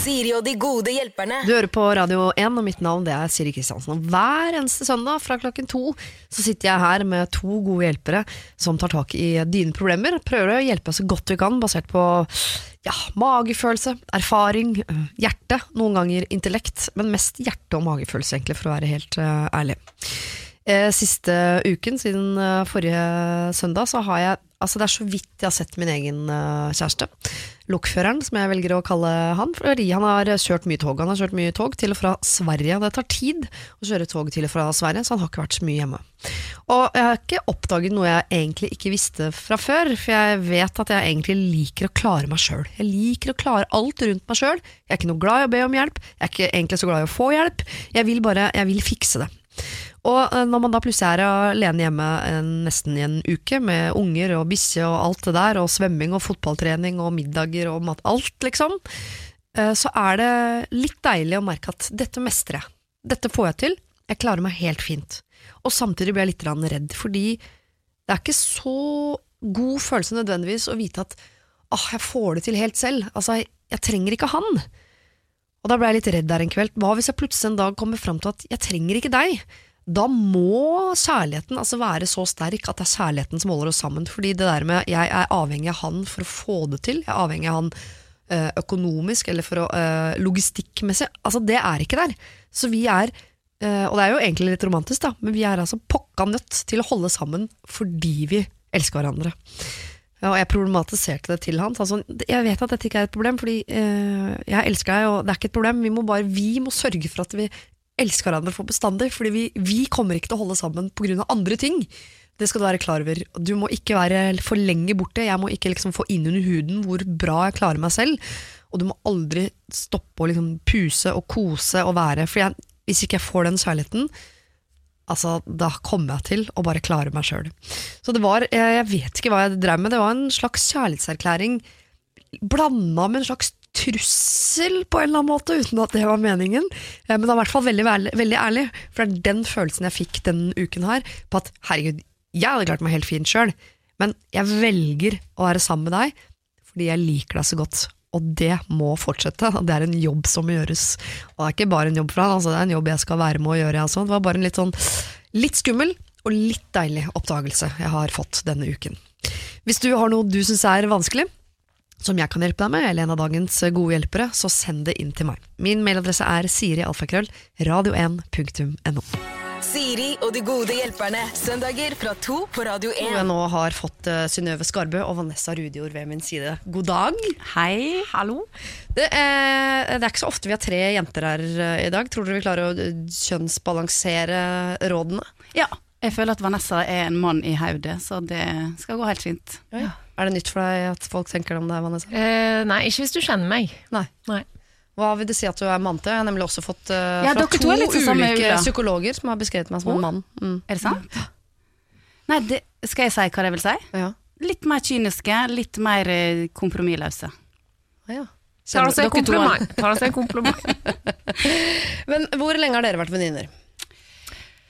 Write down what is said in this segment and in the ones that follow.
Siri og de gode hjelperne. Du hører på Radio 1, og mitt navn det er Siri Kristiansen. Og hver eneste søndag fra klokken to så sitter jeg her med to gode hjelpere som tar tak i dine problemer. Prøver å hjelpe så godt vi kan, basert på ja, magefølelse, erfaring, øh, hjerte, noen ganger intellekt, men mest hjerte og magefølelse, egentlig, for å være helt uh, ærlig. Eh, siste uken, siden uh, forrige søndag, så har jeg Altså, det er så vidt jeg har sett min egen uh, kjæreste. Lokføreren, som jeg velger å kalle han, fordi han har kjørt mye tog. Han har kjørt mye tog til og fra Sverige. Det tar tid å kjøre tog til og fra Sverige, så han har ikke vært så mye hjemme. Og jeg har ikke oppdaget noe jeg egentlig ikke visste fra før, for jeg vet at jeg egentlig liker å klare meg sjøl. Jeg liker å klare alt rundt meg sjøl. Jeg er ikke noe glad i å be om hjelp, jeg er ikke egentlig så glad i å få hjelp. Jeg vil bare, jeg vil fikse det. Og eh, når man da plutselig er alene hjemme en, nesten i en uke, med unger og bikkje og alt det der, og svømming og fotballtrening og middager og mat, alt liksom, eh, så er det litt deilig å merke at dette mestrer jeg. Dette får jeg til. Jeg klarer meg helt fint. Og samtidig blir jeg litt redd, fordi det er ikke så god følelse nødvendigvis å vite at åh, jeg får det til helt selv. Altså, jeg, jeg trenger ikke han. Og da ble jeg litt redd der en kveld. Hva hvis jeg plutselig en dag kommer fram til at jeg trenger ikke deg? Da må kjærligheten altså være så sterk at det er kjærligheten som holder oss sammen. Fordi det der med jeg er avhengig av han for å få det til, jeg er avhengig av han øh, økonomisk eller for å, øh, logistikkmessig, altså det er ikke der. Så vi er, øh, og det er jo egentlig litt romantisk, da, men vi er altså pokka nødt til å holde sammen fordi vi elsker hverandre. Og jeg problematiserte det til han. Altså, jeg vet at dette ikke er et problem, fordi jeg elsker deg, og det er ikke et problem. Vi må bare, vi må sørge for at vi elsker hverandre for bestandig, fordi vi, vi kommer ikke til å holde sammen pga. andre ting. Det skal du være klar over. Du må ikke være for lenge borte. Jeg må ikke liksom få inn under huden hvor bra jeg klarer meg selv. Og du må aldri stoppe å liksom puse og kose og være. For jeg, hvis ikke jeg får den kjærligheten, altså, da kommer jeg til å bare klare meg sjøl. Så det var jeg vet ikke hva jeg drev med. Det var en slags kjærlighetserklæring blanda med en slags trussel på en eller annen måte, uten at det var meningen. Eh, men det er i hvert fall veldig, veldig, ærlig, for det er den følelsen jeg fikk denne uken her, på at herregud, jeg hadde klart meg helt fint sjøl, men jeg velger å være sammen med deg fordi jeg liker deg så godt. Og det må fortsette, det er en jobb som må gjøres. Og det er ikke bare en jobb for han, altså det er en jobb jeg skal være med å gjøre. Altså. Det var bare en litt sånn litt skummel og litt deilig oppdagelse jeg har fått denne uken. Hvis du har noe du syns er vanskelig, som jeg kan hjelpe deg med, eller en av dagens gode hjelpere, så send det inn til meg. Min mailadresse er sirialfakrøll.radio1.no. Siri og de gode hjelperne, søndager fra to på Radio 1. Jeg nå har fått uh, Synnøve Skarbø og Vanessa Rudior ved min side. God dag. Hei. Hallo. Det er, det er ikke så ofte vi har tre jenter her i dag. Tror dere vi klarer å kjønnsbalansere rådene? Ja. Jeg føler at Vanessa er en mann i hodet, så det skal gå helt fint. Ja, ja. Er det nytt for deg at folk tenker det om deg, Vanessa? Eh, nei, ikke hvis du kjenner meg. Nei. nei. Hva vil det si at du er mann til? Jeg har nemlig også fått uh, ja, fra to ulike psykologer som har beskrevet meg som oh. en mann. Mm. Er det sant? Nei, det, skal jeg si hva jeg vil si? Ja. Litt mer kyniske, litt mer uh, kompromissløse. Ja. Tar oss en kompliment. Tar oss en kompliment. Men hvor lenge har dere vært venninner?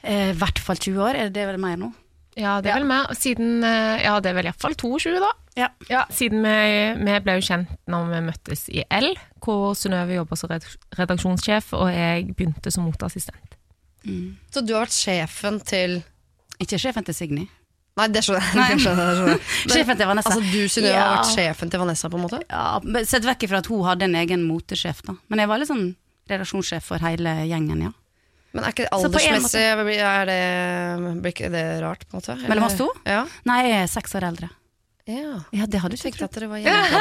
I eh, hvert fall 20 år. Er det vel mer nå? Ja, det er vel meg. Siden eh, Ja, det er vel iallfall 22, da. Ja. ja siden vi, vi, ble jo kjent når vi møttes i L, hvor Synnøve jobber som redaksjonssjef, og jeg begynte som moteassistent. Mm. Så du har vært sjefen til Ikke sjefen til Signy. Nei, det skjønner jeg. sjefen til Vanessa. Altså Du Synnøve ja. har vært sjefen til Vanessa, på en måte? Ja, Sett vekk ifra at hun hadde en egen motesjef, da. Men jeg var litt sånn redaksjonssjef for hele gjengen, ja. Men er ikke aldersmessig er det, Blir ikke det rart, på en måte? Mellom oss to? Ja. Nei, jeg er seks år eldre. Ja, ja det hadde du ikke at dere var hjemme.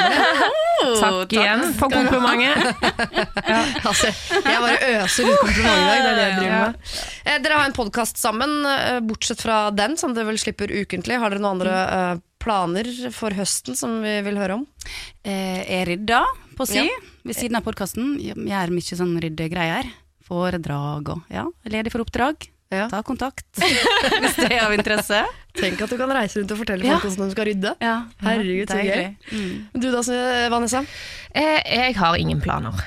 Takk igjen for komplimentet. ja, altså, jeg bare øser ut komplimenter i dag, det er det jeg driver med. Eh, dere har en podkast sammen, eh, bortsett fra den, som dere vel slipper ukentlig. Har dere noen andre eh, planer for høsten som vi vil høre om? Eh, jeg rydder på si, ja. ved siden av podkasten. Gjør mye sånn ryddegreier foredrag og ja, ledig for oppdrag. Ja. Ta kontakt hvis det er av interesse. Tenk at du kan reise rundt og fortelle folk ja. hvordan du skal rydde. Ja. Herregud, så gøy. Mm. Du da, Vanessa? Eh, jeg har ingen planer.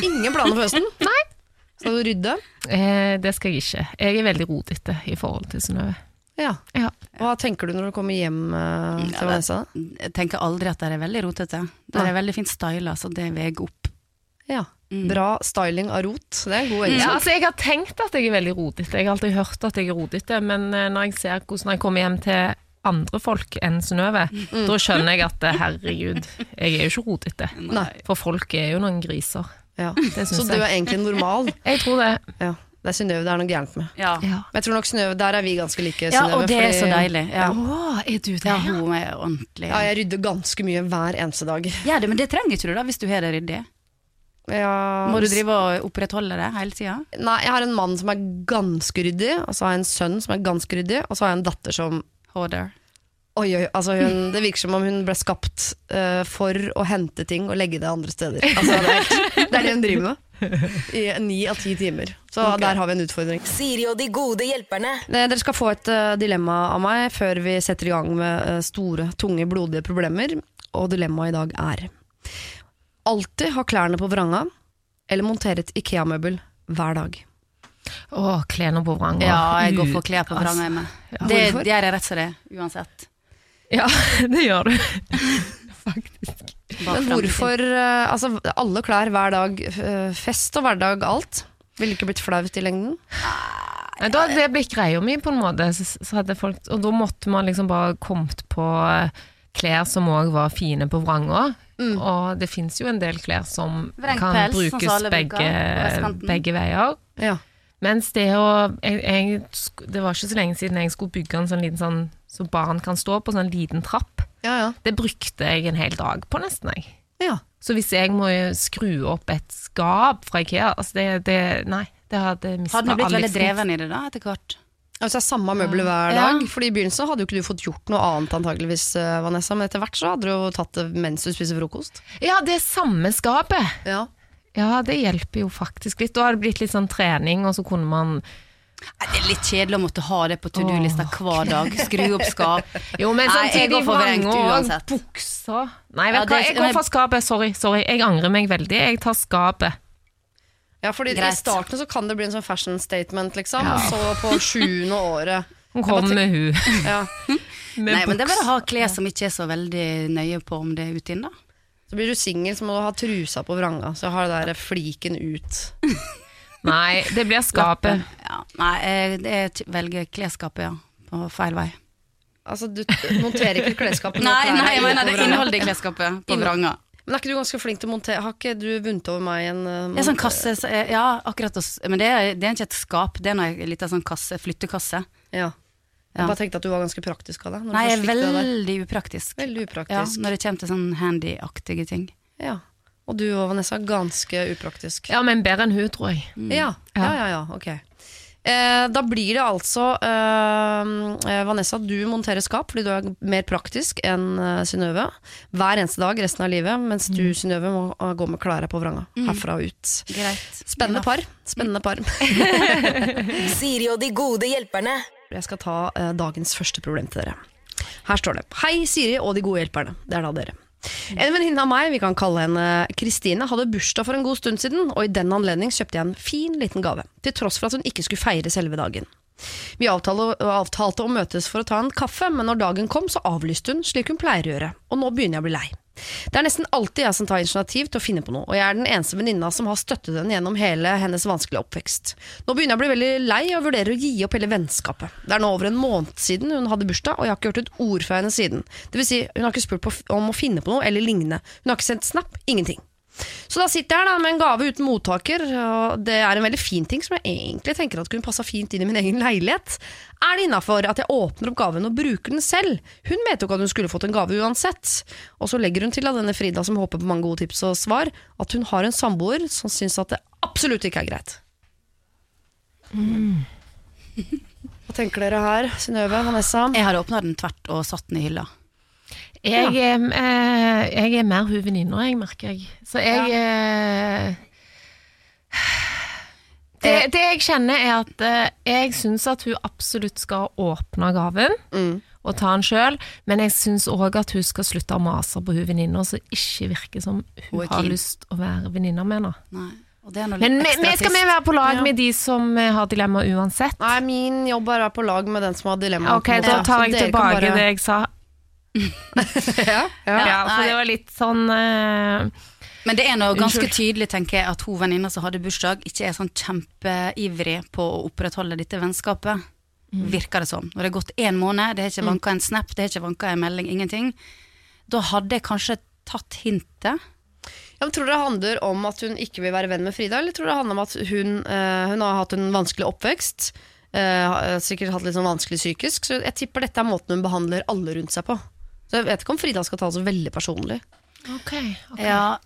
Ingen planer for høsten? Nei. Skal du rydde? Eh, det skal jeg ikke. Jeg er veldig rodete i forhold til Synnøve. Ja. ja. Hva tenker du når du kommer hjem uh, til Vanessa? Jeg tenker aldri at det er veldig rotete. Det er veldig fint styla, så det veier opp Ja. Bra styling av rot. Det er en god Ja, altså Jeg har tenkt at jeg er veldig rodete. Jeg har alltid hørt at jeg er rodete, men eh, når jeg ser hvordan jeg kommer hjem til andre folk enn Synnøve, Mm. da skjønner jeg at eh, herregud, jeg er jo ikke rodete. For folk er jo noen griser. Ja. Det Så du er egentlig normal. Jeg tror det. Ja. Det er Synnøve det er noe gærent med. Ja. Ja. Men jeg tror nok Synnøve, Der er vi ganske like. ja, og det er så deilig. Ja. Å, er du det? Ja, hun er ordentlig. Ja, jeg rydder ganske mye hver eneste dag. Ja, det, men det trenger ikke du da, hvis du har det ryddig. Ja, Må du drive og opprettholde det hele tida? Nei, jeg har en mann som er ganske ryddig, og så har jeg en sønn som er ganske ryddig, og så har jeg en datter som Hoarder. Oi, oi, altså hun, Det virker som om hun ble skapt uh, for å hente ting og legge det andre steder. Altså, det, er, det er det hun driver med. I ni av ti timer. Så der har vi en utfordring. Siri og de gode hjelperne. Eh, Dere skal få et uh, dilemma av meg før vi setter i gang med uh, store, tunge, blodige problemer. Og dilemmaet i dag er alltid ha klærne på vranga eller montere et Ikea-møbel hver dag. Å, klærne på vranga. Ja, jeg går for klær på vranga hjemme. Ja. Det gjør jeg rett som det, uansett. Ja, det gjør du. Faktisk. Men hvorfor eh, Altså, alle klær hver dag, eh, fest og hverdag, alt. Ville ikke blitt flaut i lengden? Nei, Da hadde det blitt greia mi, på en måte. Så, så hadde folk, og da måtte man liksom bare kommet på eh, klær som òg var fine på vranga. Og det fins jo en del klær som Vrengpels, kan brukes begge, begge veier. Ja. Mens det å jeg, jeg, Det var ikke så lenge siden jeg skulle bygge en sånn liten sånn så barn kan stå på, sånn liten trapp. Ja, ja. Det brukte jeg en hel dag på, nesten. jeg. ja. Så hvis jeg må skru opp et skap fra Ikea altså det, det, Nei, det hadde mista Hadde du blitt veldig liksom- dreven i det da, etter hvert? Altså, det er samme møbel hver Ja. dag. Fordi I begynnelsen hadde jo ikke du fått gjort noe annet, antageligvis, eh, Vanessa. Men etter hvert så hadde du jo tatt det mens du spiser frokost. Ja, det samme skapet. Ja. Ja, det hjelper jo faktisk litt. Da har det blitt litt sånn trening, og så kunne man Det er litt kjedelig å måtte ha det på to do-lista hver dag. Skru opp skap. Jo, men Nei, jeg samtidig går for vrengt og uansett. bukser Nei, Ja, vet du hva, jeg går for skapet. Sorry, sorry. Jeg angrer meg veldig. Jeg tar skapet. Ja, fordi I starten så kan det bli en sånn fashion statement, liksom. Og så på sjuende året Hun kommer, hun. ja. Med Nei, men det er bare å ha klær som ikke er så veldig nøye på om det er ute inn, da. Så blir du singel, så må du ha trusa på vranga. Så har det der fliken ut. Nei, det blir skapet. Ja. Nei, jeg, jeg velger klesskapet, ja. På feil vei. Altså, du monterer ikke klesskapet Nei, nei, jeg mener det er innholdet i klesskapet på vranga. Men er ikke du ganske flink til å montere? Har ikke du vunnet over meg i en uh, sånn kasse, så- ja, akkurat. Men det er, det er ikke et skap, det er en liten sånn kasse, flyttekasse. Ja. Jeg Ja. bare tenkte at du var ganske praktisk av deg. når Nei, jeg er veldig upraktisk. veldig upraktisk. Ja, når det kommer til sånn handy-aktige ting. Ja. Og du og Vanessa, ganske upraktisk. Ja, men bedre enn hun, tror jeg. Ja, ja, ja, ja, ok. Eh, da blir det altså eh, eh, Vanessa, du monterer skap fordi du er mer praktisk enn eh, Synnøve. Hver eneste dag resten av livet, mens du Synnøve må eh, gå med klærne på vranga. Herfra og ut. Greit. Spennende par. Spennende par. Siri og de gode hjelperne. Jeg skal ta eh, dagens første problem til dere. Her står det Hei Siri og de gode hjelperne. Det er da dere. En venninne av meg, vi kan kalle henne Kristine, hadde bursdag for en god stund siden, og i den anledning kjøpte jeg en fin liten gave, til tross for at hun ikke skulle feire selve dagen. Vi avtalte, å møtes for å ta en kaffe, men når dagen kom, så avlyste hun, slik hun pleier å gjøre, og nå begynner jeg å bli lei. Det er nesten alltid jeg som tar initiativ til å finne på noe, og jeg er den eneste venninna som har støttet henne gjennom hele hennes vanskelige oppvekst. Nå begynner jeg å bli veldig lei og vurderer å gi opp hele vennskapet. Det er nå over en måned siden hun hadde bursdag, og jeg har ikke hørt et ord fra henne siden. Det vil si, hun har ikke spurt om å finne på noe eller lignende. Hun har ikke sendt snap, ingenting. Så da sitter jeg her da med en gave uten mottaker, og det er en veldig fin ting som jeg egentlig tenker at kunne passa fint inn i min egen leilighet. Er det innafor at jeg åpner opp gaven og bruker den selv? Hun mente jo ikke at hun skulle fått en gave uansett. Og så legger hun til av denne Frida som håper på mange gode tips og svar, at hun har en samboer som syns at det absolutt ikke er greit. Hva tenker dere her, Synnøve, Vanessa? Jeg hadde åpna den tvert og satt den i hylla. Jeg, er, eh, jeg er mer hun venninna, jeg, merker jeg. Så jeg eh, det, det jeg kjenner, er at eh, jeg syns at hun absolutt skal åpne gaven Mm. og ta den sjøl, men jeg syns òg at hun skal slutte å mase på hun venninna som ikke virker som hun Hun har lyst å være venninne med nå. Nei. Men vi, vi skal vi være på lag Ja. med de som eh, har dilemma uansett? Nei, min jobb er å være på lag med den som har dilemma. Ok, da tar jeg tilbake det jeg sa. Ja, ja. Ja, for det var litt sånn uh, Men det er noe ganske tydelig, tenker jeg, at hun venninna som hadde bursdag, ikke er sånn kjempeivrig på å opprettholde dette vennskapet. Virker det som. Når det er gått én måned, det har ikke vanka en snap, det har ikke vanka en melding, ingenting. Da hadde jeg kanskje tatt hintet. Ja, men tror du det handler om at hun ikke vil være venn med Frida, eller tror du det handler om at hun, uh, hun har hatt en vanskelig oppvekst? Uh, sikkert hatt litt sånn vanskelig psykisk, så jeg tipper dette er måten hun behandler alle rundt seg på. Så jeg vet ikke om Frida skal ta det så veldig personlig. Ok, okay. Ja,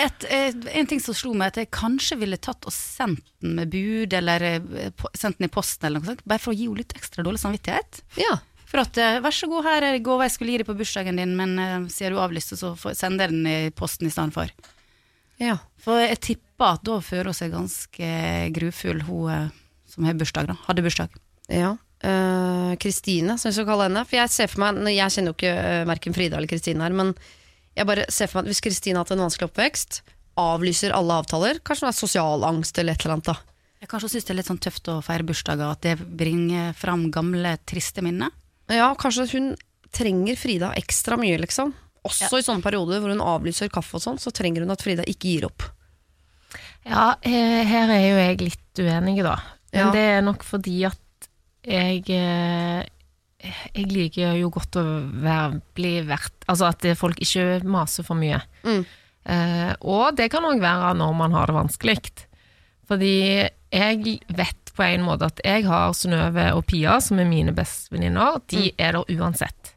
et, et, en ting som slo meg, at jeg kanskje ville tatt og sendt den med bud, eller eh, sendt den i posten, eller noe sånt, bare for å gi henne litt ekstra dårlig samvittighet. Ja, For at, eh, vær så god, her er gåva jeg skulle gi deg på bursdagen din, men uh, siden du avlyste, så sender jeg den i posten i stedet for. ja. For jeg tipper at da føler hun seg ganske grufull, hun eh, som har bursdag, da. Hadde bursdag. Ja. Eh, Kristine, som vi skal kalle henne. For jeg ser for meg, jeg kjenner jo ikke uh, verken Frida eller Kristine her, men jeg bare ser for meg at hvis Kristine har hatt en vanskelig oppvekst, avlyser alle avtaler, kanskje hun har sosial angst eller et eller annet da. Jeg kanskje syns det er litt sånn tøft å feire bursdager, at det bringer fram gamle, triste minner. Ja, kanskje hun trenger Frida ekstra mye, liksom. Også i sånne perioder hvor hun avlyser kaffe og sånn, så trenger hun at Frida ikke gir opp. Ja, her er jo jeg litt uenig, da. Men Ja. det er nok fordi at jeg eh, Jeg liker jo godt å være, bli verdt Altså at folk ikke maser for mye. Mm. Eh, og det kan òg være når man har det vanskelig. Fordi jeg vet på en måte at jeg har Synnøve og Pia, som er mine bestevenninner. De er der uansett.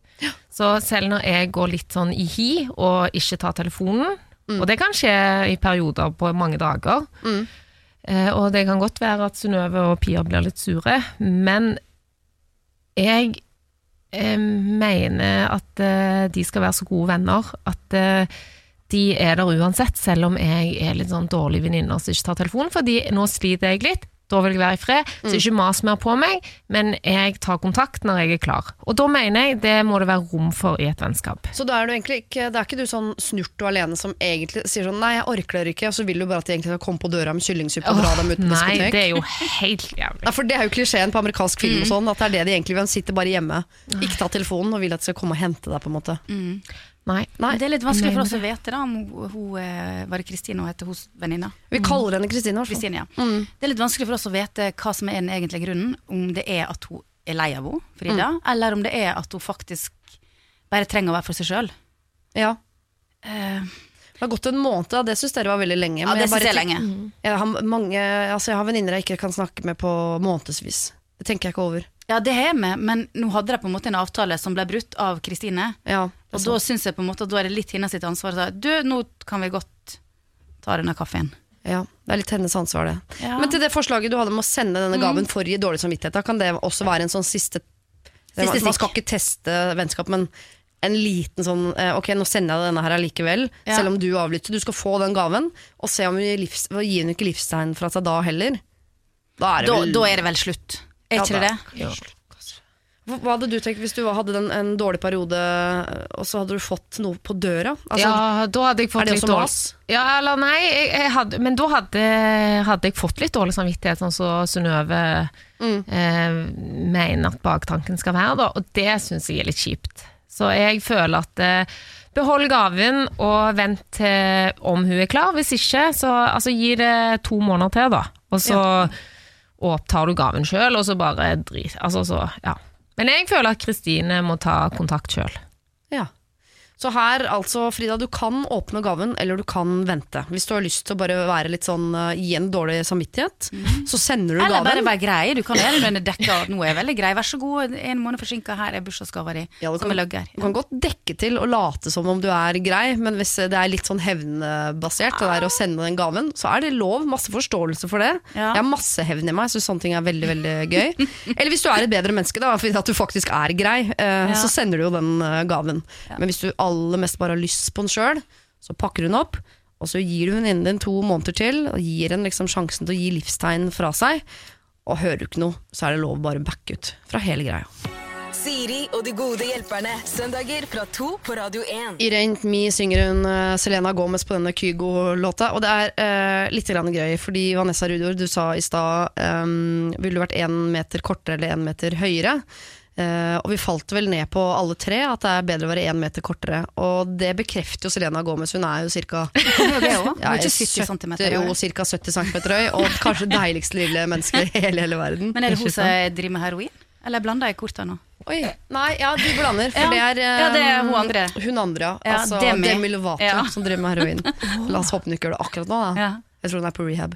Så selv når jeg går litt sånn i hi og ikke tar telefonen, og det kan skje i perioder på mange dager, Mm. Eh, og det kan godt være at Synnøve og Pia blir litt sure, men jeg eh, mener at eh, de skal være så gode venner at de er der uansett, selv om jeg er litt sånn dårlig venninne som ikke tar telefonen, fordi nå sliter jeg litt. Da vil jeg være i fred, så ikke mas mer på meg, men jeg tar kontakt når jeg er klar. Og da mener jeg det må det være rom for i et vennskap. Så da er du egentlig ikke, det er ikke du sånn snurt og alene som egentlig sier sånn nei, jeg orker dere ikke, og så vil du bare at de egentlig skal komme på døra med kyllingsuppe og dra dem ut på Nei, diskotek? det er jo helt jævlig. Ja, for det er jo klisjeen på amerikansk film og sånn, at det er det de egentlig vil. Han sitter bare hjemme, ikke ta telefonen og vil at de skal komme og hente deg, på en måte. Nei. Nei, det er litt vanskelig for oss å vite, da, om hun, hun eh, Var det Kristine hun heter, hos venninna? vi kaller henne Kristine. Kristine, ja. Mm. Det er litt vanskelig for oss å vite hva som er den egentlige grunnen. Om det er at hun er lei av henne, Frida, Mm. eller om det er at hun faktisk bare trenger å være for seg sjøl. Ja. Uh, Det har gått en måned, og det syns dere var veldig lenge. ja, men det bare jeg lenge. Jeg har, mange, altså jeg har venninner jeg ikke kan snakke med på månedsvis. Det tenker jeg ikke over. Ja, det har vi, men nå hadde de på en måte en avtale som ble brutt av Kristine. Ja, Og da syns jeg på en måte at da er det litt hennes sitt ansvar. å si, Du, nå kan vi godt ta denne kaffen. ja, det er litt hennes ansvar, det. Ja. Men til det forslaget du hadde om å sende denne gaven for gi dårlig samvittighet, da kan det også være en sånn siste, siste Siste Man skal ikke teste vennskap, men en liten sånn eh, Ok, nå sender jeg deg denne her allikevel, Ja. selv om du avlytter. Du skal få den gaven, og se om vi livs, gir hun ikke livstegn fra seg da heller. Da er det Da, vel da er det vel slutt. Er ikke det det? Ja. Hva hadde du tenkt hvis du hadde en, en dårlig periode, og så hadde du fått noe på døra? Altså, ja, da hadde jeg fått er det litt også dårlig mas? Ja, eller nei, jeg, jeg hadde, men da hadde, hadde jeg fått litt dårlig samvittighet, sånn som Synnøve Mm. eh, mener at baktanken skal være, da, og det syns jeg er litt kjipt. Så jeg føler at eh, behold gaven og vent til om hun er klar. Hvis ikke, så altså, gi det to måneder til, da. Og så opptar du gaven sjøl, og så bare drit. Altså, så, ja. Men jeg føler at Kristine må ta kontakt sjøl. Ja. Så her, altså, Frida, du kan åpne gaven, eller du kan vente. Hvis du har lyst til å bare være litt sånn uh, gi en dårlig samvittighet, så sender du Eller bare gaven. være grei. Du kan gjøre den dekka. Nå er jeg veldig grei. Vær så god, en måned forsinka. Her er bursdagsgava di. Ja, du kan- løgger. Du kan godt dekke til og late som om du er grei, men hvis det er litt sånn hevnbasert, det der å sende den gaven, så er det lov. Masse forståelse for det. Ja. Jeg har masse hevn i meg, så sånne ting er veldig veldig gøy. Eller hvis du er et bedre menneske, da, fordi at du faktisk er grei, uh, Ja. så sender du jo den eh, gaven. Men hvis du aller mest bare har lyst på den sjøl, så pakker hun opp. Og så gir du venninnen din to måneder til, og gir henne liksom sjansen til å gi livstegn fra seg. Og hører du ikke noe, så er det lov å bare backe ut fra hele greia. Siri og de gode hjelperne. Søndager fra to på Radio 1. I Rent Me synger hun eh, Selena Gomez på denne Kygo-låta. Og det er uh, litt grann gøy, fordi Vanessa Rudor, du sa i stad um, Ville du vært én meter kortere eller én meter høyere? Eh, og vi falt vel ned på alle tre at det er bedre å være én meter kortere. Og det bekrefter jo Selena Gomez, hun er jo ca. ja, er jo det også. Hun er ikke 70 centimeter jo 70 cm høy, og kanskje det deiligste lille mennesket i hele, hele verden. Men er det hun som driver med heroin? Eller blander jeg korta nå? Oi, nei, ja, du blander, for Ja. det er um, Ja, det er hun andre. Hun andre, ja. Altså Demi. Demi, Lovato, som driver med heroin. La oss håpe hun ikke gjør det akkurat nå, da. Ja. Jeg tror hun er på rehab.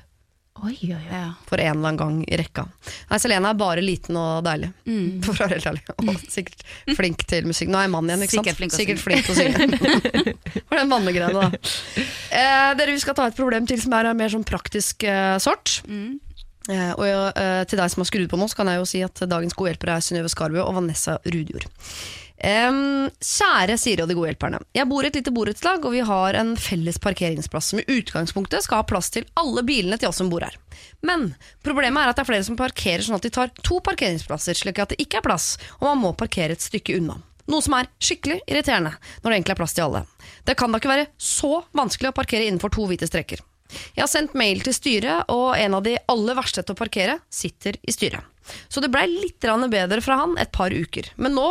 Oi, oi, oi. ja. For en eller annen gang i rekka. Nei, Selena er bare liten og deilig, Mm. for å være helt ærlig. Og sikkert flink til musikk. Nå er jeg mann igjen, ikke sant? Sikkert flink sikkert flink til å synge. For den mannegreiene, da. Eh, dere, vi skal ta et problem til som er av mer sånn praktisk eh, sort. Mm. Eh, og eh, til deg som har skrudd på nå, så kan jeg jo si at dagens gode hjelpere er Synnøve Skarbø og Vanessa Rudjord. Em, kjære Siri og de gode hjelperne. Jeg bor i et lite borettslag, og vi har en felles parkeringsplass som i utgangspunktet skal ha plass til alle bilene til oss som bor her. Men problemet er at det er flere som parkerer sånn at de tar to parkeringsplasser, slik at det ikke er plass, og man må parkere et stykke unna. Noe som er skikkelig irriterende, når det egentlig er plass til alle. Det kan da ikke være så vanskelig å parkere innenfor to hvite streker. Jeg har sendt mail til styret, og en av de aller verste til å parkere sitter i styret. Så det blei litt bedre fra han et par uker. Men nå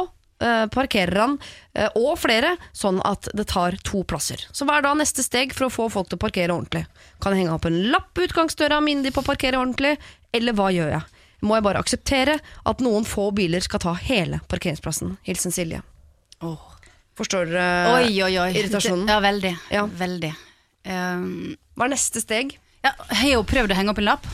parkerer han, eh, og flere, sånn at det tar to plasser. Så hva er da neste steg for å få folk til å parkere ordentlig? Kan jeg henge opp en lapp på utgangsdøra og de på å parkere ordentlig, eller hva gjør jeg? Må jeg bare akseptere at noen få biler skal ta hele parkeringsplassen? Hilsen Silje. Åh. Forstår dere Oi, oi, oi. irritasjonen? Ja, veldig. Ja. Veldig. Um, Hva er neste steg? ja, har jo prøvd å henge opp en lapp?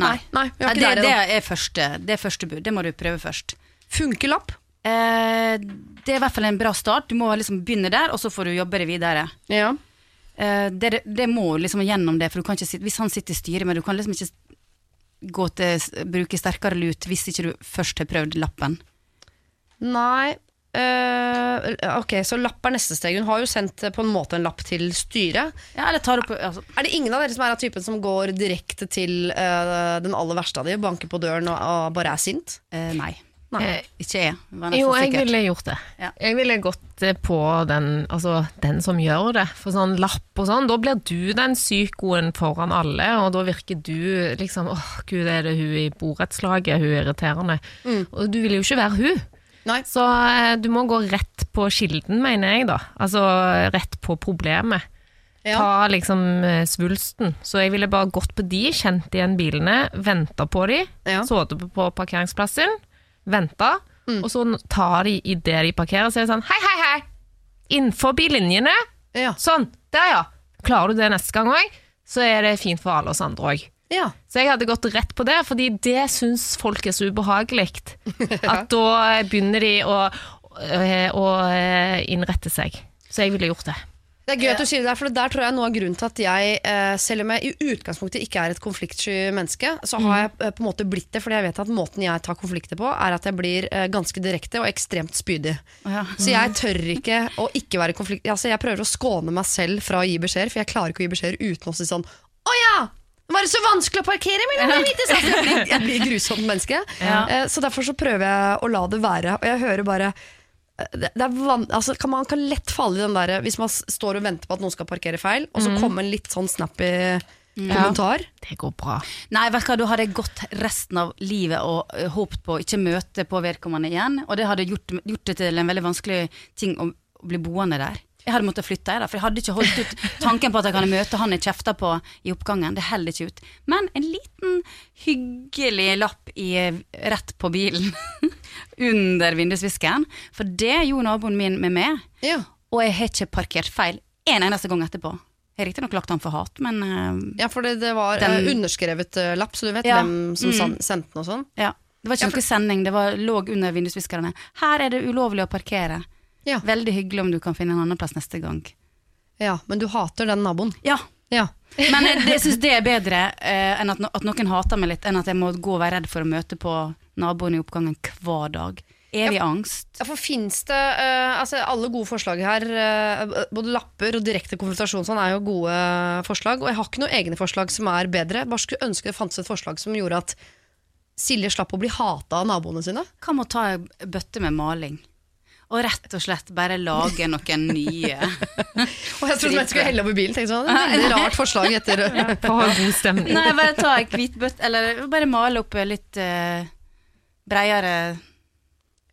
Nei. Nei, nei det, det, er første, det er første bud. Det må du prøve først. Funker lapp? Eh, det er i hvert fall en bra start. Du må liksom begynne der, og så får du jobbe deg videre. Ja. Eh, det, det må liksom gjennom det, for sitte, hvis han sitter i styret, men du kan liksom ikke gå til bruke sterkere lut hvis ikke du først har prøvd lappen. Nei eh, Ok, så lapp er neste steg. Hun har jo sendt eh, på en måte en lapp til styret. Ja, eller tar opp altså, Er det ingen av dere som er av typen som går direkte til eh, den aller verste av de, banker på døren og, og bare er sint? eh, Nei. Nei. Eh, Ikke jeg. var Jo, jeg sikkert. ville gjort det. Ja. Jeg ville gått eh, på den, altså, den som gjør det. For sånn lapp og sånn, da blir du den psykoen foran alle, og da virker du liksom åh, gud, er det hun i borettslaget, hun er irriterende. Og du vil jo ikke være hun. Nei. Så eh, du må gå rett på kilden, mener jeg da. Altså rett på problemet. Ja. Ta liksom eh, svulsten. Så jeg ville bare gått på de, kjent igjen bilene, venta på de, Ja. sittet på- på parkeringsplassen, venta, Mm. og så tar de idet de parkerer, så er det sånn hei, hei, hei! Innenfor linjene. Ja. Sånn. Der, ja. Klarer du det neste gang òg, så er det fint for alle oss andre òg. ja. Så jeg hadde gått rett på det, fordi det syns folk er så ubehagelig. At da begynner de å, å innrette seg. Så jeg ville gjort det. Det er gøy at du sier det der, for det der tror jeg noe av grunnen til at jeg, eh, selv om jeg i utgangspunktet ikke er et konfliktsky menneske, så har jeg eh, på en måte blitt det, fordi jeg vet at måten jeg tar konflikter på, er at jeg blir eh, ganske direkte og ekstremt spydig. Ja. Så jeg tør ikke å ikke være konflikt... Altså, jeg prøver å skåne meg selv fra å gi beskjeder, for jeg klarer ikke å gi beskjeder uten å si sånn Å ja! Var det så vanskelig å parkere hvite satsene?» Jeg blir- Jeg blir grusomt menneske. Ja. Så derfor så prøver jeg å la det være. Og jeg hører bare det, det er van, altså, kan Man kan lett falle i den der Hvis man står og venter på at noen skal parkere feil, og så kommer en litt sånn snappy kommentar. Det går bra. Nei, vet du hva, da hadde jeg gått resten av livet og uh, håpet på å ikke møte på vedkommende igjen. Og det hadde gjort, gjort det til en veldig vanskelig ting å, å bli boende der. Jeg hadde måttet flytte, jeg da, for jeg hadde ikke holdt ut tanken på at jeg kan møte han jeg kjefta på i oppgangen. Det holder ikke ut. Men en liten hyggelig lapp i, rett på bilen under vindusvisken, for det gjorde naboen min med meg. Ja. Og jeg har ikke parkert feil en eneste gang etterpå. Jeg har riktignok lagt han for hat, men uh, Ja, for det, det var Den- eh, underskrevet uh, lapp, så du vet Ja. hvem som Mm. sendte den og sånn. Ja. Det var ikke noe sending, det var, lå under vindusviskerne. Her er det ulovlig å parkere. Ja. Veldig hyggelig om du kan finne en annen plass neste gang. ja, men du hater den naboen. Ja, Ja. men jeg, jeg syns det er bedre eh, enn at, no, at noen hater meg litt, enn at jeg må gå og være redd for å møte på naboen i oppgangen hver dag. Evig angst. Ja, for finnes det eh, altså Alle gode forslag her, eh, både lapper og direkte konfrontasjon, sånn er jo gode forslag. Og jeg har ikke noen egne forslag som er bedre. Bare skulle ønske det fantes et forslag som gjorde at Silje slapp å bli hata av naboene sine. Hva med å ta ei bøtte med maling? Og rett og slett bare lage noen nye. Og jeg trodde jeg skulle helle over bilen. Tenkte sånn, det er et rart forslag etter ha god stemning. Nei, bare ta ei hvit bøtte, eller bare male opp litt uh, breiere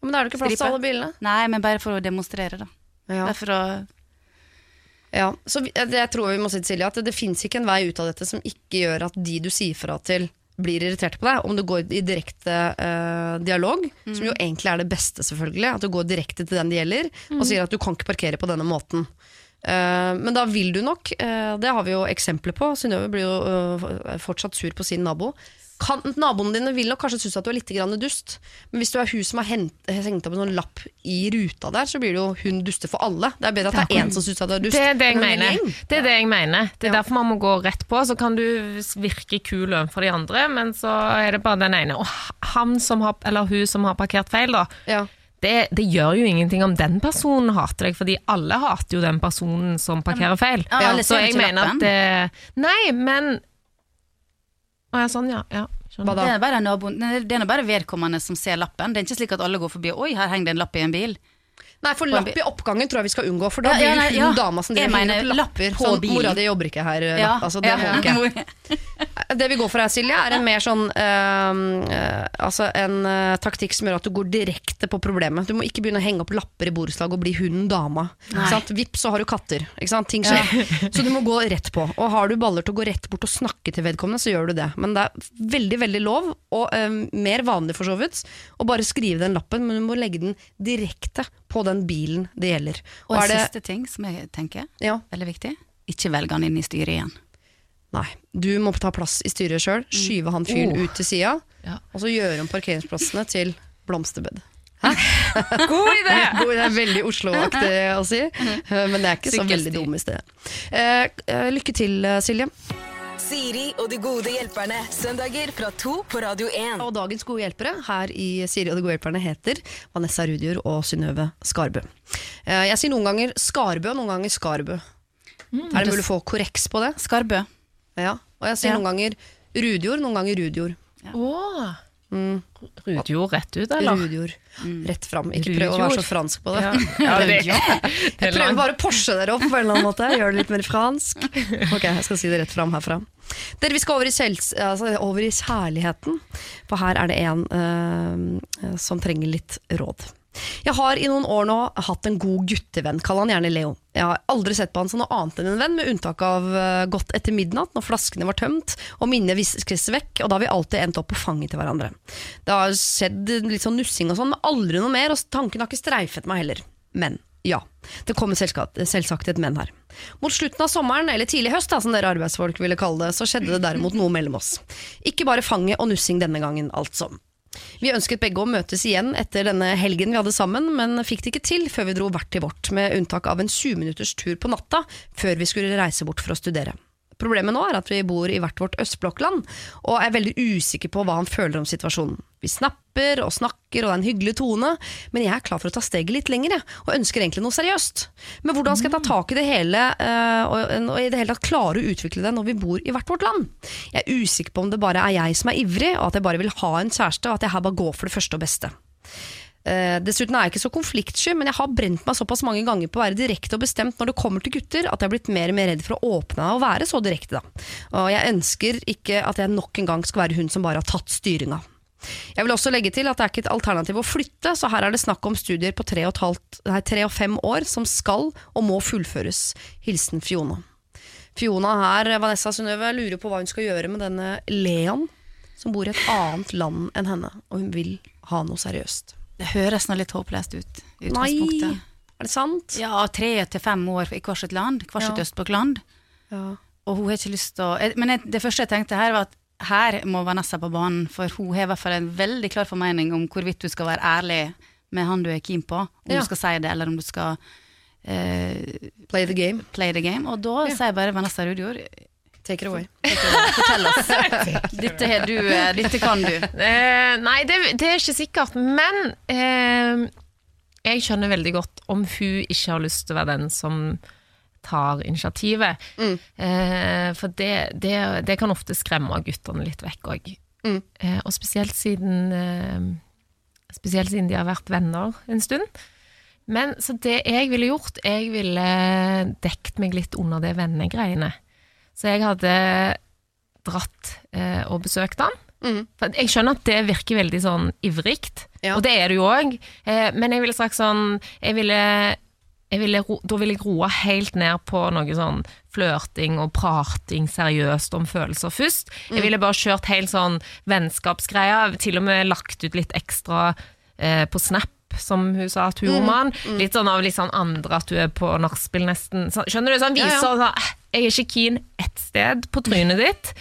Men da er det ikke plass til alle bilene. Nei, men bare for å demonstrere, da. Ja. Bare for å Ja, så vi, jeg tror vi må si til Silje at det, det fins ikke en vei ut av dette som ikke gjør at de du sier fra til, blir irritert på deg. Om du går i direkte uh, dialog, som jo egentlig er det beste, selvfølgelig. At du går direkte til den det gjelder, og sier at du kan ikke parkere på denne måten. Uh, men da vil du nok, uh, det har vi jo eksempler på, Synnøve blir jo fortsatt sur på sin nabo. Kan, naboene dine vil nok kanskje synes at du er litt grann dust, men hvis du er hun som har hent, hengt opp en sånn lapp i ruta der, så blir det jo hun duster for alle. Det er bedre at det er én som syns at du er dust. Det er det jeg mener. Det er det jeg mener. Det er Ja. derfor man må gå rett på. Så kan du virke kul overfor de andre, men så er det bare den ene. Og han som har, eller hun som har parkert feil, da. Ja. Det, det gjør jo ingenting om den personen hater deg, fordi alle hater jo den personen som parkerer feil. Ja, så jeg mener at det Nei, men Å ja, sånn, ja. ja skjønner. Det er bare naboen Det er nå bare vedkommende som ser lappen. Det er ikke slik at alle går forbi Oi, her henger det en lapp i en bil. Nei, for lapp i oppgangen tror jeg vi skal unngå, for da Ja, ja, blir det hun ja. dama som driver med henger opp lapper. Sånn, bilen. mora di jobber ikke her, Ja. lapp. Altså, det må Ja. ikke. Det vi går for her, Silje, er en mer sånn eh, eh, Altså en eh, taktikk som gjør at du går direkte på problemet. Du må ikke begynne å henge opp lapper i borettslag og bli hun dama. Vips. Så har du katter. Ting skjer. Så du må gå rett på. Og har du baller til å gå rett bort og snakke til vedkommende, så gjør du det. Men det er veldig, veldig lov, og eh, mer vanlig for så vidt, å bare skrive den lappen, men du må legge den direkte på den bilen det gjelder. Og en det, siste ting som jeg tenker ja, veldig viktig. Ikke velg han inn i styret igjen. Nei, du må ta plass i styret sjøl, skyve han fyren Oh. ut til sida, Ja. og så gjøre om parkeringsplassene til blomsterbed. God idé! Det er veldig Oslo-aktig å si, men det er ikke så veldig dum i sted. Eh, eh, lykke til, eh, Silje. Siri og de gode hjelperne. Søndager fra to på Radio 1. Og dagens gode hjelpere her i Siri og de gode hjelperne heter Vanessa Rudjord og Synnøve Skarbø. Eh, jeg sier noen ganger Skarbø, noen ganger Skarbø. er det mulig å få korreks på det? Skarbø. Ja. Og jeg sier Ja. noen ganger Rudjord, noen ganger Rudjord. Å, Mm. Rudjord rett ut, eller? Rudjord. Rett fram. Ikke prøv å være så fransk på det. Ja, ja det, Jeg er prøver bare å Porsche dere opp på en eller annen måte. Gjør det litt mer fransk. Ok, jeg skal si det rett fram herfra. Dere, Vi skal over i, altså, over i kjærligheten, for her er det en uh, som trenger litt råd. Jeg har i noen år nå hatt en god guttevenn, kall han gjerne Leo. Jeg har aldri sett på han som noe annet enn en venn, med unntak av eh, godt etter midnatt, når flaskene var tømt og minnet viskes vekk, og da har vi alltid endt opp på fanget til hverandre. Det har skjedd litt sånn nussing og sånn, men aldri noe mer, og tanken har ikke streifet meg heller. Men ja, det kommer selvsagt, et men her. Mot slutten av sommeren, eller tidlig høst, da, som dere arbeidsfolk ville kalle det, så skjedde det derimot noe mellom oss. Ikke bare fanget og nussing denne gangen, altså. Vi ønsket begge å møtes igjen etter denne helgen vi hadde sammen, men fikk det ikke til før vi dro hvert til vårt, med unntak av en 20 minutters tur på natta før vi skulle reise bort for å studere. Problemet nå er at vi bor i hvert vårt østblokkland, og er veldig usikker på hva han føler om situasjonen. Vi snapper og snakker, og det er en hyggelig tone, men jeg er klar for å ta steget litt lenger, og ønsker egentlig noe seriøst. Men hvordan skal jeg ta tak i det hele, eh, og i det hele tatt klare å utvikle det når vi bor i hvert vårt land? Jeg er usikker på om det bare er jeg som er ivrig, og at jeg bare vil ha en kjæreste, og at jeg her bare går for det første og beste. Eh, dessuten er jeg ikke så konfliktsky, men jeg har brent meg såpass mange ganger på å være direkte og bestemt når det kommer til gutter, at jeg har blitt mer og mer redd for å åpne meg og være så direkte. Da. Og jeg ønsker ikke at jeg nok en gang skal være hun som bare har tatt styringa. Jeg vil også legge til at det er ikke et alternativ å flytte, så her er det snakk om studier på tre og, halvt, nei, tre og fem år som skal og må fullføres. Hilsen Fiona. Fiona her, Vanessa Synnøve, lurer på hva hun skal gjøre med denne Leon, som bor i et annet land enn henne, og hun vil ha noe seriøst. Det høres nå litt håpløst ut. Nei, er det sant? Ja, tre til fem år i hvert sitt land. Hvert sitt Ja. østblokkland. Ja. Og hun har ikke lyst til å Men jeg, det første jeg tenkte her, var at her må Vanessa på banen, for hun har i hvert fall en veldig klar formening om hvorvidt du skal være ærlig med han du er keen på, om Ja. du skal si det, eller om du skal uh, Play the game. play the game. Og da sier bare Vanessa Rudjord Take it away. Fortell oss. Dette, du, eh, dette kan du. Eh, nei, det, det er ikke sikkert, men eh, jeg skjønner veldig godt om hun ikke har lyst til å være den som tar initiativet. Mm. Eh, for det, det, det kan ofte skremme guttene litt vekk òg. Mm. Eh, og spesielt siden, eh, spesielt siden de har vært venner en stund. Men så det jeg ville gjort, jeg ville dekt meg litt under det vennegreiene. Så jeg hadde dratt eh, og besøkt han For jeg skjønner at det virker veldig sånn ivrig, Ja. og det er det jo òg, eh, men jeg ville sagt sånn jeg ville, jeg ville, Da ville jeg roa helt ned på noe sånn flørting og prating seriøst om følelser først. Jeg ville bare kjørt helt sånn vennskapsgreier, til og med lagt ut litt ekstra eh, på Snap. Som hun sa at hun med han. Litt sånn av litt sånn andre at du er på nachspiel nesten. Skjønner du? Så han viser ja. sånn «Eh, Jeg er ikke keen ett sted på trynet ditt.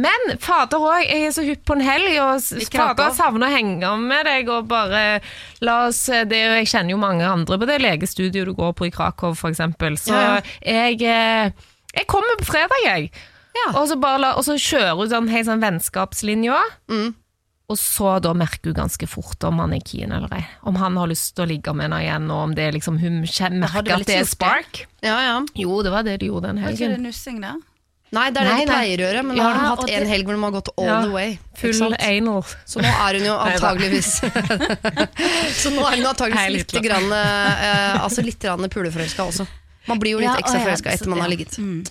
Men fader òg, jeg er så hypp på en helg, og fader savner å henge med deg og bare la oss det, er Jeg kjenner jo mange andre på det legestudioet du går på i Krakow, eksempel. Så Ja, ja. jeg eh, Jeg kommer på fredag, jeg. Ja. Og, så bare og så kjører hun sånn helt sånn vennskapslinja. Mm. Og så da merker hun ganske fort om han er keen eller ei. Om han har lyst til å ligge med henne igjen, og om det er liksom hun merker at det er det? spark. Ja, ja. Jo, det var det de gjorde den helgen. Var ikke det nussing, da? Nei, det er det Nei, de pleier å gjøre, men nå Ja, har de hatt en helg hvor de har gått all Ja, the way. Full anal. Så nå er hun jo antageligvis Så nå er hun antageligvis Hei, litt, grann, uh, altså litt grann puleforelska også. Man blir jo litt Ja, ekstra forelska etter man har ligget. Mm.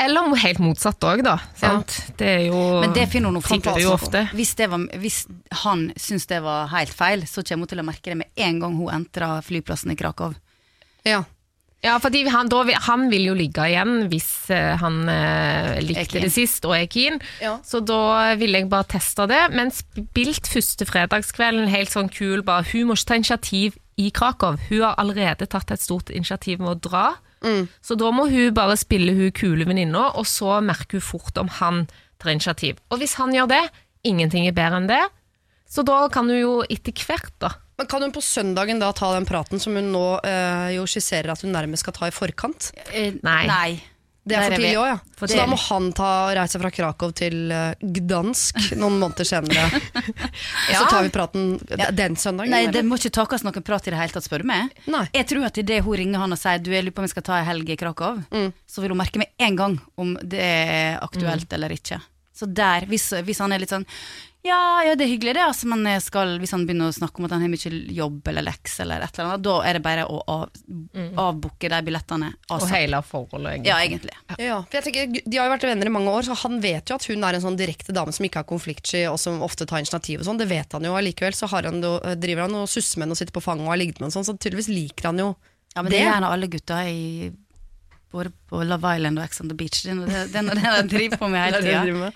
Eller helt motsatt òg, da. Sant? Det er jo Men det finner hun Tenker ofte. Hvis, var, hvis han syns det var helt feil, så kommer hun til å merke det med en gang hun entrer flyplassen i Krakow. Ja. Ja, fordi han, da, han vil jo ligge igjen hvis eh, han eh, likte det sist og er keen. Ja. Så da ville jeg bare teste det. Men spilt første fredagskvelden helt sånn kul. Bare, hun må ikke ta initiativ i Krakow. Hun har allerede tatt et stort initiativ med å dra. Mm. Så da må hun bare spille hun kule venninna, og så merker hun fort om han tar initiativ. Og hvis han gjør det, ingenting er bedre enn det. Så da kan hun jo etter hvert, da Men kan hun på søndagen da ta den praten som hun nå eh, jo skisserer at hun nærmest skal ta i forkant? Eh, Nei. Nei. Det er for tidlig òg, ja. for Så da må han ta reise fra Krakow til eh, Gdansk noen måneder senere. Så tar vi praten den søndagen. Nei, eller? det må ikke takes noen prat i det hele tatt, spør du meg. Nei. Jeg tror at idet hun ringer han og sier du, jeg lurer på om jeg skal ta en helg i Krakow, Mm. så vil hun merke med en gang om det er aktuelt eller ikke. Så der, hvis, hvis han er litt sånn ja, ja, det er hyggelig det, altså, men skal, hvis han begynner å snakke om at han har mye jobb eller lekser eller et eller annet, da er det bare å av, avbooke de billettene. Og hele forholdet, egentlig. Ja, egentlig. Ja, for jeg tenker, De har jo vært venner i mange år, så han vet jo at hun er en sånn direkte dame som ikke har konfliktsky, og som ofte tar initiativ og sånn. Det vet han jo allikevel. Så har han driver han og susser med henne og sitter på fanget og har ligget med henne, sånn, så tydeligvis liker han jo Ja, men det, Det? er gjerne alle gutta i både på Love Island og Ex on the Beach. Det er noe- det de driver på med hele tida.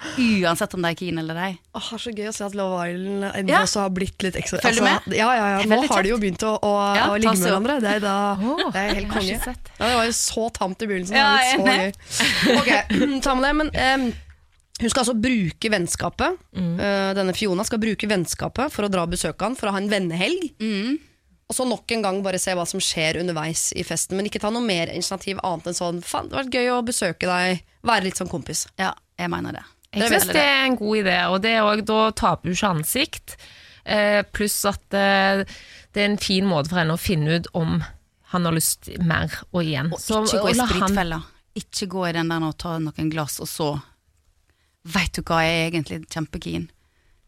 Uansett om de er keen eller ei. Åh, er så gøy å se at Love Island ennå Ja. også har blitt litt ekstra Følger du altså, Ja, ja, ja. Er Nå har de jo begynt å, å, Ja, å ligge med hverandre. Det er, da, oh, det er helt konge. Ja, det var jo så tamt i begynnelsen. Ja, er så gøy. Ok, ta med det, men Um, hun skal altså bruke vennskapet. Eh, denne Fiona skal bruke vennskapet for å dra og besøke han, for å ha en vennehelg. Mm. Og så nok en gang bare se hva som skjer underveis i festen, men ikke ta noe mer initiativ annet enn sånn Faen, det vært gøy å besøke deg, være litt sånn kompis. Ja, jeg mener det. Jeg Det syns det er en god idé, og det er òg da taper hun ikke ansikt. Eh, pluss at eh, det er en fin måte for henne å finne ut om han har lyst mer og igjen. Og Så- ikke gå i han- spritfella. Ikke gå i den der og ta noen glass, og så Veit du hva, jeg er egentlig kjempekeen.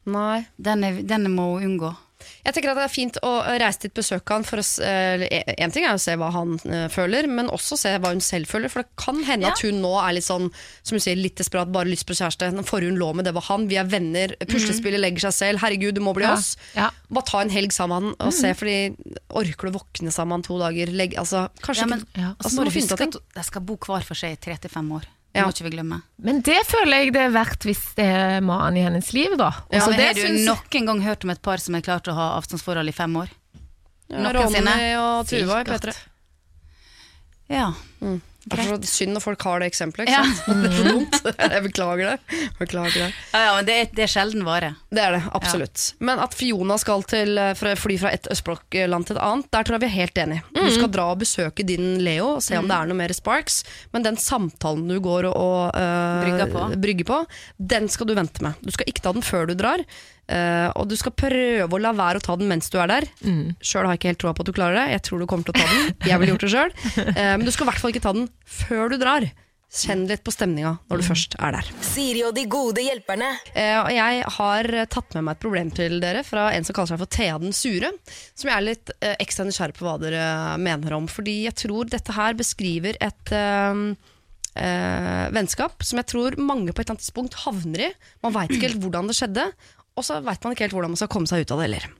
Nei. Den, er, den må hun unngå. Jeg tenker at det er fint å reise dit, besøke han for å s- En ting er å se hva han eh, føler, men også se hva hun selv føler. For det kan hende Ja. at hun nå er litt sånn Som hun sier, litt desperat, bare lyst på kjæreste. Den forrige hun lå med, det var han. Vi er venner. Puslespillet legger seg selv. Herregud, du må bli Ja. oss. Ja. Bare ta en helg sammen og se, fordi orker du å våkne sammen to dager? Legg, altså, kanskje Ja, men ikke. Og altså, må finne ut av ting. de skal bo hver for seg i tre til fem år. Det Ja. må ikke vi glemme. Men det føler jeg det er verdt hvis det er mannen i hennes liv, da. Ja, Altså, men det har du syns- noen gang hørt om et par som har klart å ha avstandsforhold i fem år? Ja? Ronny og Tuva i P3. Ja. Det er så synd når folk har det eksempelet. Ikke sant? Det er så dumt. Jeg beklager det. Beklager det. Ja, ja, men det er, det er sjelden vare. Det er det, absolutt. Men at Fiona skal til, eh, fly fra et østblokkland til et annet, der tror jeg vi er helt enige. Du Mm. skal dra og besøke din Leo og se om det er noe mer sparks, men den samtalen du går og, og eh, Brygger på. brygger på, den skal du vente med. Du skal ikke ta den før du drar, eh, og du skal prøve å la være å ta den mens du er der. Mm. Sjøl har jeg ikke helt troa på at du klarer det, jeg tror du kommer til å ta den. Jeg ville gjort det sjøl. men du skal i hvert fall ikke ta den før du drar. Kjenn litt på stemninga når du først er der. Siri og de gode hjelperne. Uh, og jeg har eh, tatt med meg et problem til dere fra en som kaller seg for Thea den sure. Som jeg er litt uh, ekstra nysgjerrig på hva dere mener om. Fordi jeg tror dette her beskriver et, eh, eh, vennskap som jeg tror mange på et eller annet tidspunkt havner i. Man veit ikke helt hvordan det skjedde, og så veit man ikke helt hvordan man skal komme seg ut av det heller.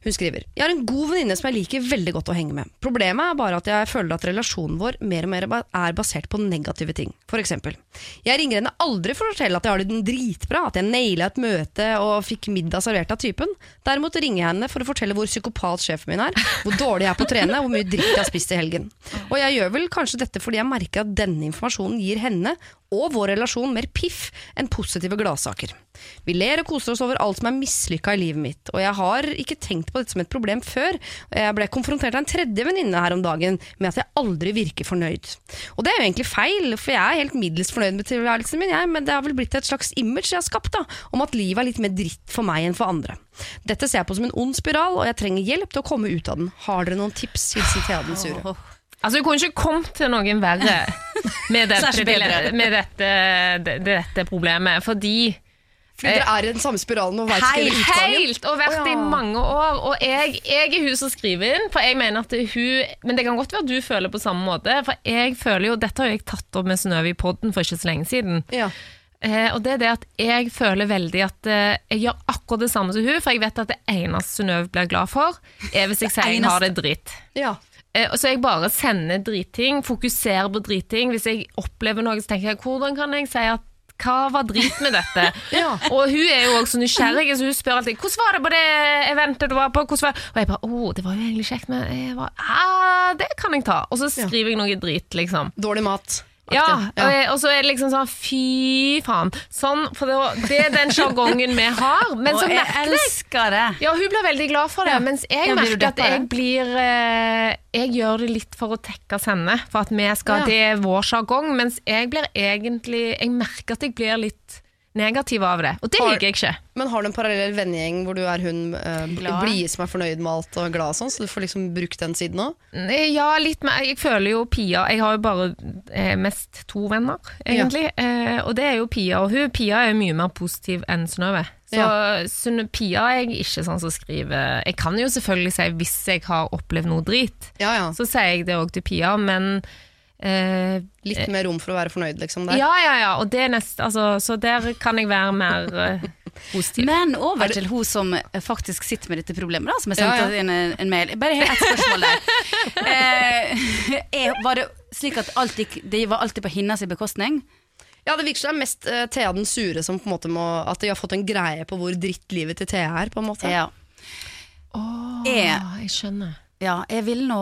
Hun skriver Jeg har en god venninne som jeg liker veldig godt å henge med. Problemet er bare at jeg føler at relasjonen vår mer og mer er basert på negative ting. For eksempel. Jeg ringer henne aldri for å fortelle at jeg har det dritbra, at jeg naila et møte og fikk middag servert av typen. Derimot ringer jeg henne for å fortelle hvor psykopat sjefen min er, hvor dårlig jeg er på å trene, hvor mye dritt jeg har spist i helgen. Og jeg gjør vel kanskje dette fordi jeg merker at denne informasjonen gir henne og vår relasjon mer piff enn positive gladsaker. Vi ler og koser oss over alt som er mislykka i livet mitt, og jeg har ikke tenkt på dette som et problem før. Jeg ble konfrontert av en tredje venninne her om dagen med at jeg aldri virker fornøyd. Og det er jo egentlig feil, for jeg er helt middels fornøyd med tilværelsen min, jeg, men det har vel blitt et slags image jeg har skapt, da, om at livet er litt mer dritt for meg enn for andre. Dette ser jeg på som en ond spiral, og jeg trenger hjelp til å komme ut av den. Har dere noen tips? Hilsen Thea den sure. Altså, du kunne ikke kommet til noen verre med dette, med dette, det- dette problemet, fordi Fordi dere er i den samme spiralen og veit ikke Helt, utgangen. helt, og vært ja. i mange år. Og jeg, jeg er hun som skriver inn, for jeg mener at hun Men det kan godt være at du føler på samme måte, for jeg føler jo Dette har jeg tatt opp med Synnøve i podden for ikke så lenge siden. Ja. Eh, og det er det at jeg føler veldig at eh, jeg gjør akkurat det samme som hun, for jeg vet at det eneste Synnøve blir glad for, er hvis jeg sier jeg har det dritt. ja. Eh, så jeg bare sender dritting, fokuserer på dritting. Hvis jeg opplever noe, så tenker jeg hvordan kan jeg si at hva var drit med dette? Ja. Og hun er jo også så nysgjerrig, så hun spør alltid 'Hvordan var det på det eventet du var på?' Var? Og jeg bare 'Å, det var jo egentlig kjekt, men jeg var, ah, det kan jeg ta'. Og så skriver jeg noe drit, liksom. Dårlig mat. Ja, og, så er det liksom sånn Fy faen. Sånn, for det, det er den sjargongen vi har. Men så Og jeg merker jeg elsker det. ja, hun blir veldig glad for det, mens jeg Ja, merker at jeg blir eh, Jeg gjør det litt for å tekkes henne, for at vi skal Ja. Det er vår sjargong, mens jeg blir egentlig Jeg merker at jeg blir litt negativ av det, og det Har- liker jeg ikke. Men har du en parallell vennegjeng hvor du er hun uh, blide som er fornøyd med alt og glad sånn, så du får liksom brukt den siden òg? Ja, litt mer. Jeg føler jo Pia Jeg har jo bare eh, mest to venner, egentlig. Eh, og det er jo Pia og hun. Pia er mye mer positiv enn Synnøve. Så Ja. Sunn- Pia er jeg ikke sånn som skriver Jeg kan jo selvfølgelig si hvis jeg har opplevd noe drit, Ja, ja. så sier jeg det òg til Pia, men eh, Litt mer rom for å være fornøyd, liksom. Der. Ja, ja, ja. Og det er nest, altså, så der kan jeg være mer eh, positiv. Men over til hun som eh, faktisk sitter med dette problemet, da, som jeg Ja, sendte ja. inn en, en mail. Bare helt ett spørsmål der. Eh, var det slik at alt gikk, det var alltid på hennes bekostning? Ja, det virker som det er mest uh, Thea den sure som på en måte må At de har fått en greie på hvor dritt livet til Thea er, på en måte. Ja. Åh, jeg, jeg skjønner. ja jeg vil nå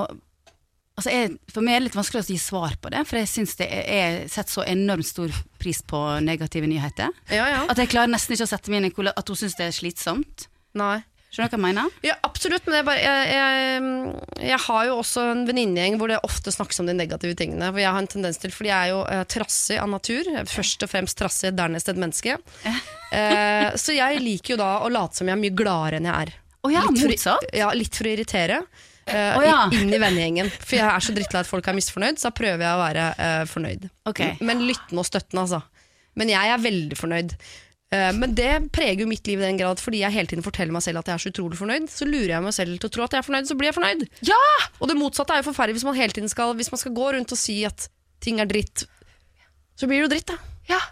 Altså jeg, for meg er det litt vanskelig å gi svar på det, for jeg syns det er, sett setter så enormt stor pris på negative nyheter. Ja, ja. At jeg klarer nesten ikke å sette meg inn i at hun syns det er slitsomt. Nei. Skjønner du hva jeg mener? Ja, absolutt, men jeg, bare, jeg, jeg, jeg har jo også en venninnegjeng hvor det ofte snakkes om de negative tingene. Hvor jeg har en tendens til, fordi jeg er jo eh, trassig av natur. Først og fremst trassig, dernest et menneske. Eh, så jeg liker jo da å late som jeg er mye gladere enn jeg er. Oh ja, Litt for- Ja, litt for å irritere. Eh, oh, ja. Inn i vennegjengen. For jeg er så drittlei at folk er misfornøyd, så da prøver jeg å være uh, fornøyd. Okay. Men lyttende og støttende, altså. Men jeg er veldig fornøyd. Uh, men det preger jo mitt liv i den grad fordi jeg hele tiden forteller meg selv at jeg er så utrolig fornøyd. Så lurer jeg meg selv til å tro at jeg er fornøyd, så blir jeg fornøyd. Ja! Og det motsatte er jo forferdelig hvis man hele tiden skal Hvis man skal gå rundt og si at ting er dritt, så blir det jo dritt, da. ja.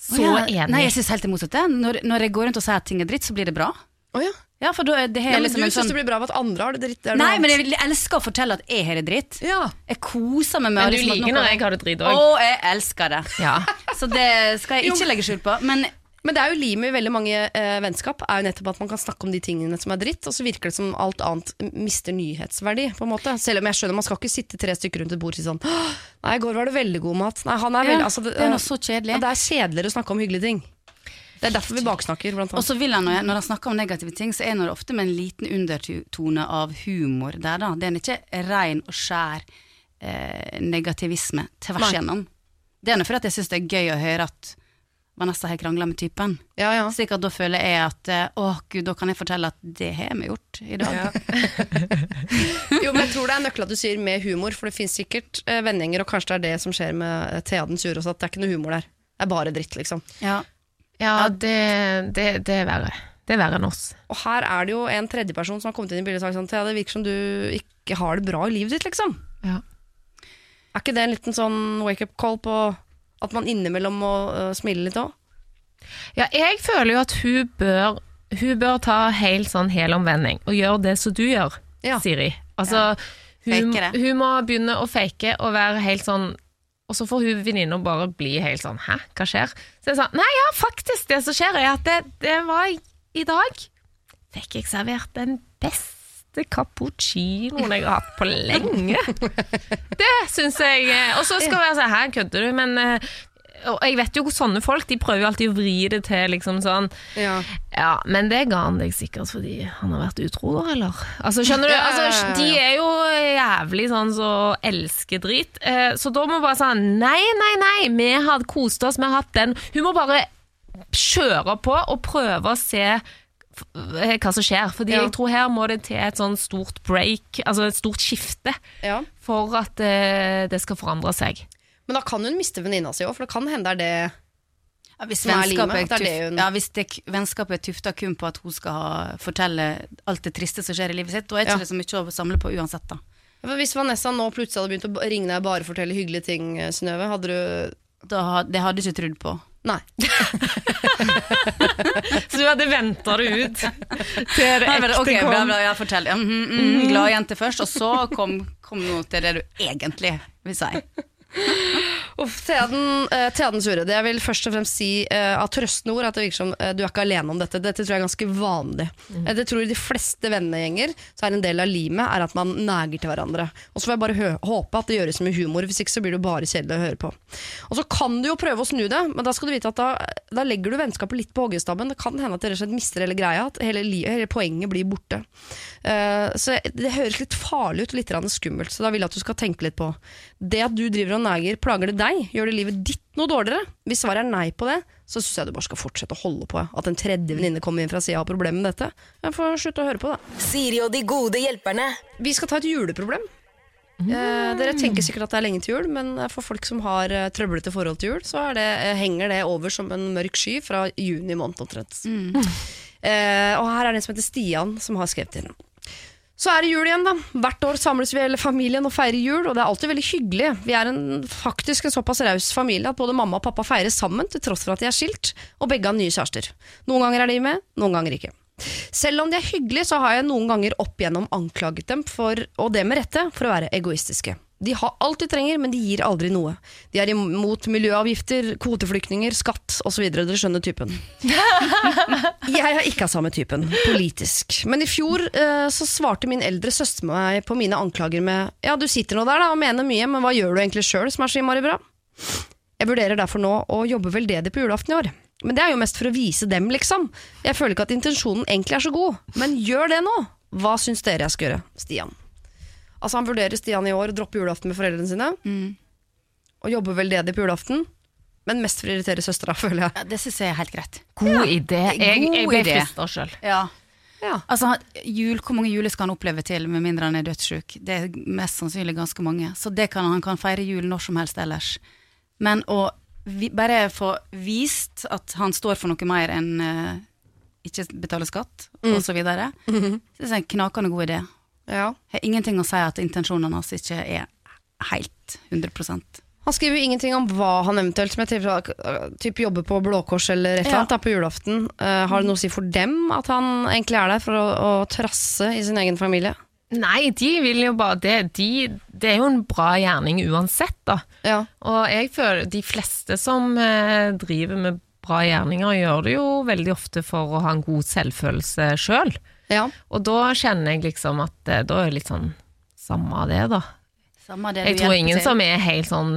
Så oh, ja. enig. Nei, jeg syns helt det motsatte. Når, når jeg går rundt og sier at ting er dritt, så blir det bra. Oh, ja. Ja, for da det Ja, her men liksom du syns sånn det blir bra med at andre har det dritt? Det Nei, men jeg elsker å fortelle at jeg har det dritt. ja. Jeg koser meg med Men du liksom liker når jeg har det dritt òg. Å, jeg elsker det. Ja. Så det skal jeg ikke legge skjul på. Men Men det er jo limet i veldig mange eh, vennskap er jo nettopp at man kan snakke om de tingene som er dritt, og så virker det som alt annet mister nyhetsverdi. på en måte Selv om jeg skjønner man skal ikke sitte tre stykker rundt et bord og si sånn Nei, i går var det veldig god mat. Nei, han er ja, veldig altså, det er noe så kjedelig. ja, det er kjedeligere å snakke om hyggelige ting. Det er derfor vi baksnakker, blant Og så vil han, når han snakker om negative ting, så er det ofte med en liten undertone av humor der, da. Det er ikke ren og skjær eh, negativisme tvers Nei. igjennom. Det er fordi jeg syns det er gøy å høre at Vanessa har krangla med typen. Ja, ja. Slik at da føler jeg at eh, å gud, da kan jeg fortelle at det har vi gjort i dag. Jo, men jeg tror det er nøkkelen du sier med humor, for det fins sikkert eh, vendinger, og kanskje det er det som skjer med eh, Thea den sure også, at det er ikke noe humor der. Det er bare dritt, liksom. Ja. Ja, det, det, det er verre. Det er verre enn oss. Og her er det jo en tredjeperson som har kommet inn i bildet og sagt sånn Thea, det virker som du ikke har det bra i livet ditt, liksom. Ja. Er ikke det en liten sånn wake-up call på at man innimellom må øh, smile litt òg? Ja, jeg føler jo at hun bør, hun bør ta helt sånn helomvending og gjøre det som du gjør, Ja. Siri. Altså, hun, hun må begynne å fake og være helt sånn og så får hun venninna bare bli helt sånn Hæ, hva skjer? Så jeg sa nei, ja, faktisk, det som skjer, er at det, det var i, dag fikk jeg servert den beste cappuccinoen jeg har hatt på lenge. Det syns jeg eh, Og så skal jeg si 'hæ, Her kødder du, men eh, og jeg vet jo hvor sånne folk De prøver jo alltid å vri det til liksom sånn Ja. Ja, men det ga han deg sikkert fordi han har vært utro, da, eller? Altså, skjønner du? Altså, de er jo jævlig sånn så elsker drit. Eh, så da må vi bare sånn Nei, nei, nei, vi har kost oss, vi har hatt den. Hun må bare kjøre på og prøve å se eh, hva som skjer. Fordi Ja. jeg tror her må det til et sånn stort break, altså et stort skifte, ja. for at eh, det skal forandre seg. Men da kan hun miste venninna si òg, for det kan hende det er det Ja, hvis, vennskapet er det er hun- ja, hvis det, vennskapet er tufta kun på at hun skal ha, fortelle alt det triste som skjer i livet sitt, da er ikke Ja. det så mye å samle på uansett. da. For Hvis Vanessa nå plutselig hadde begynt å ringe deg bare fortelle hyggelige ting, eh, Synnøve, hadde du Da, det hadde jeg ikke trodd på. Nei. Så du hadde venta det ut til det ekte ok, kom? Bra, bra, ja, fortell. Mm, mm, mm, glad jente først, og så kom, kom noe til det du egentlig vil si. Uff, Thea den, eh, den sure. Det jeg vil først og fremst si uh, av trøstende ord, at det virker som uh, du er ikke alene om dette. Dette tror jeg er ganske vanlig. Mm. det tror jeg de fleste vennegjenger så er en del av limet er at man neger til hverandre. Og så får jeg bare håpe at det gjøres med humor, hvis ikke så blir det bare kjedelig å høre på. Og så kan du jo prøve å snu det, men da skal du vite at da, da legger du vennskapet litt på hoggestabben. Det kan hende at dere og mister hele greia, at hele, li- hele poenget blir borte. Uh, så det høres litt farlig ut, litt skummelt, så da vil jeg at du skal tenke litt på det at du driver og neger, plager det deg? Gjør det livet ditt noe dårligere? Hvis svaret er nei på det, så syns jeg du bare skal fortsette å holde på. At en tredje venninne kommer inn fra sida og har problemer med dette. Jeg får slutte å høre på, da. Siri og de gode hjelperne. Vi skal ta et juleproblem. Eh, dere tenker sikkert at det er lenge til jul, men for folk som har eh, trøblete forhold til jul, så er det, eh, henger det over som en mørk sky fra juni måned omtrent. Eh, og her er det en som heter Stian, som har skrevet inn. Så er det jul igjen, da. Hvert år samles vi hele familien og feirer jul, og det er alltid veldig hyggelig. Vi er en, faktisk en såpass raus familie at både mamma og pappa feirer sammen, til tross for at de er skilt, og begge har nye kjærester. Noen ganger er de med, noen ganger ikke. Selv om de er hyggelige, så har jeg noen ganger opp igjennom anklaget dem for, og det med rette, for å være egoistiske. De har alt de trenger, men de gir aldri noe. De er imot miljøavgifter, kvoteflyktninger, skatt osv. Dere skjønner typen. Jeg er ikke av samme typen, politisk. Men i fjor eh, så svarte min eldre søster meg på mine anklager med Ja, du sitter nå der da og mener mye, men hva gjør du egentlig sjøl som er så innmari bra? Jeg vurderer derfor nå å jobbe veldedig på julaften i år. Men det er jo mest for å vise dem, liksom. Jeg føler ikke at intensjonen egentlig er så god, men gjør det nå. Hva syns dere jeg skal gjøre? Stian. Altså Han vurderer Stian i år å droppe julaften med foreldrene sine. Og jobbe veldedig på julaften, men mest for å irritere søstera, føler jeg. Ja, det syns jeg er helt greit. God idé. Jeg, jeg God ble frista sjøl. Ja. Ja. Altså, jul, Hvor mange juler skal han oppleve til, med mindre han er dødssjuk? Det er mest sannsynlig ganske mange. Så det kan, han kan feire jul når som helst ellers. Men å vi, bare få vist at han står for noe mer enn uh, ikke betale skatt, Mm. så videre, det er en knakende god idé. Ja. Jeg har ingenting å si at intensjonene hans ikke er helt 100% Han skriver jo ingenting om hva han eventuelt som typ jobber på Blå Kors eller et eller Ja. annet da, på julaften. Uh, har det noe å si for dem at han egentlig er der for å, å trasse i sin egen familie? Nei, de vil jo bare det. De, det er jo en bra gjerning uansett, da. Ja. Og jeg føler de fleste som eh, driver med bra gjerninger, gjør det jo veldig ofte for å ha en god selvfølelse sjøl. Ja. Og da kjenner jeg liksom at eh, da er det litt sånn samme det, da. Samme det Jeg tror ingen til. som er helt sånn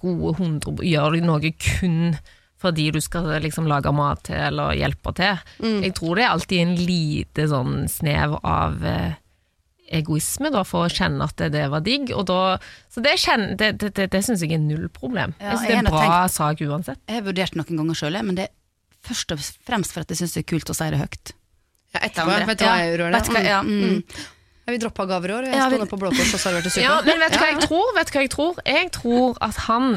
gode hundre Gjør noe kun fordi du skal liksom lage mat til eller hjelpe til. Jeg tror det er alltid en lite sånn snev av eh, egoisme da, for å kjenne at det, var digg. Og da, så det, kjenner- det, det, det, det syns jeg er null problem. Ja, jeg synes det er en bra tenkt- sak uansett. Jeg har vurdert noen ganger sjøl, men det er først og fremst for at jeg syns det er kult å si det høyt. Ja etterpå, vet du hva jeg gjorde? Vet hva, ja, mm. Jeg vil droppe gaver i år. Jeg Ja, sto vi- på Blå Kors og serverte suppe. Ja, men vet du hva jeg tror? Vet du hva jeg tror? Jeg tror at han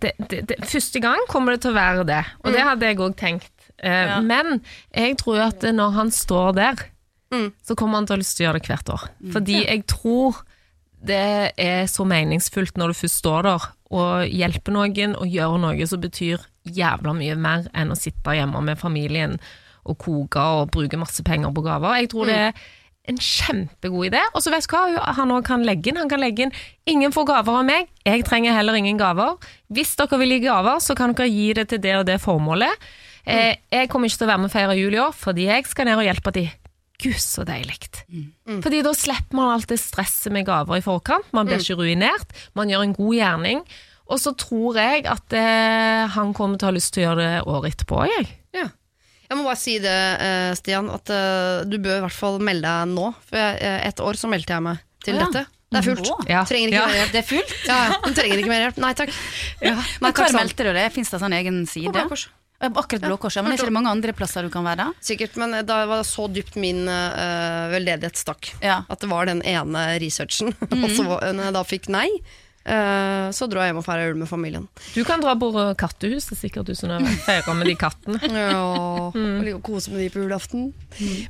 det, det, det, Første gang kommer det til å være det, og det hadde jeg òg tenkt. Uh, Ja. Men jeg tror at når han står der, Mm. så kommer han til å ha lyst til å gjøre det hvert år. Fordi jeg tror det er så meningsfullt når du først står der og hjelper noen og gjør noe som betyr jævla mye mer enn å sitte hjemme med familien og koke og bruke masse penger på gaver. Jeg tror det er en kjempegod idé. Og så vet du hva han òg kan legge inn? Han kan legge inn 'ingen får gaver av meg, jeg trenger heller ingen gaver'. Hvis dere vil gi gaver, så kan dere gi det til det og det formålet. Eh, jeg kommer ikke til å være med og feire jul i år, fordi jeg skal ned og hjelpe de. Gud, så deilig. Fordi da slipper man alt det stresset med gaver i forkant. Man blir ikke ruinert. Man gjør en god gjerning. Og så tror jeg at eh, han kommer til å ha lyst til å gjøre det året etterpå. Jeg. Ja. Jeg må bare si det, eh, Stian, at eh, du bør i hvert fall melde deg nå. For eh, et år så meldte jeg meg til ja. dette. Det er fullt. Ja. Trenger ikke Ja. mer hjelp. Det er fullt? Ja, ja. Du trenger ikke mer hjelp. Nei takk. Men takk hva sant. meldte du det? Fins det sånn egen På side? Blå Kors. Akkurat Blå Kors, ja. Men er ikke det mange andre plasser du kan være? Sikkert, men da var det så dypt min uh, veldedighet stakk. Ja. At det var den ene researchen. og så var- når jeg da fikk nei, eh, så dro jeg hjem og feira jul med familien. Du kan dra på Kattehuset, sikkert, du Synnøve. Feire med de kattene. Ja, mm. og kose med de på julaften.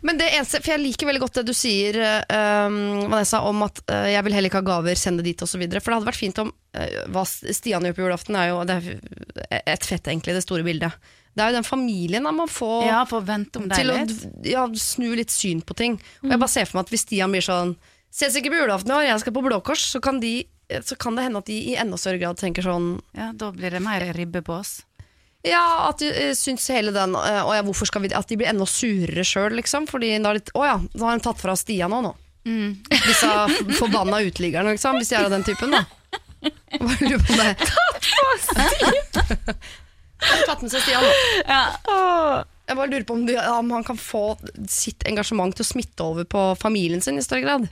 Men det eneste, for jeg liker veldig godt det du sier, um, Vanessa, om at uh, jeg vil heller ikke ha gaver, send det dit osv. For det hadde vært fint om uh, Hva Stian gjør på julaften, er jo det er et fett, egentlig, det store bildet. Det er jo den familien man får Ja, for å vente om deg til å ja, snu litt syn på ting. Og jeg bare ser for meg at hvis Stian blir sånn Ses ikke på julaften i år, jeg skal på Blå Kors, så kan, de, så kan det hende at de i enda større grad tenker sånn Ja, da blir det mer ribbe på oss. Ja, at de uh, syns hele den eh, ja, hvorfor skal vi At de blir enda surere sjøl, liksom. Fordi da er det Å ja, da har de tatt fra Stian òg nå. Disse f- forbanna uteliggerne, liksom. Hvis de er av den typen, da. Bare lurer på det. Tatt fra Stian! tatt med seg Stian, da. Jeg bare lurer på om, de, om han kan få sitt engasjement til å smitte over på familien sin i større grad.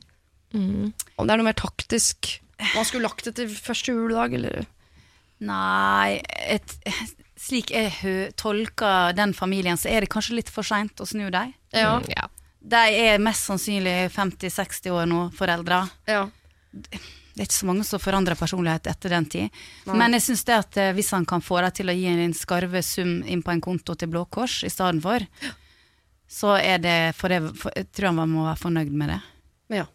Om det er noe mer taktisk. Om han skulle lagt det til første juledag, eller Nei, et, slik jeg hø- tolker den familien, så er det kanskje litt for seint å snu dem. Ja. Mm, ja. De er mest sannsynlig 50-60 år nå, foreldre. ja. Det er ikke så mange som forandrer personlighet etter den tid. Men jeg syns det at eh, hvis han kan få deg til å gi en skarve sum inn på en konto til Blå Kors i stedet for, så er det for det, for, jeg tror han må være fornøyd med det. Ja.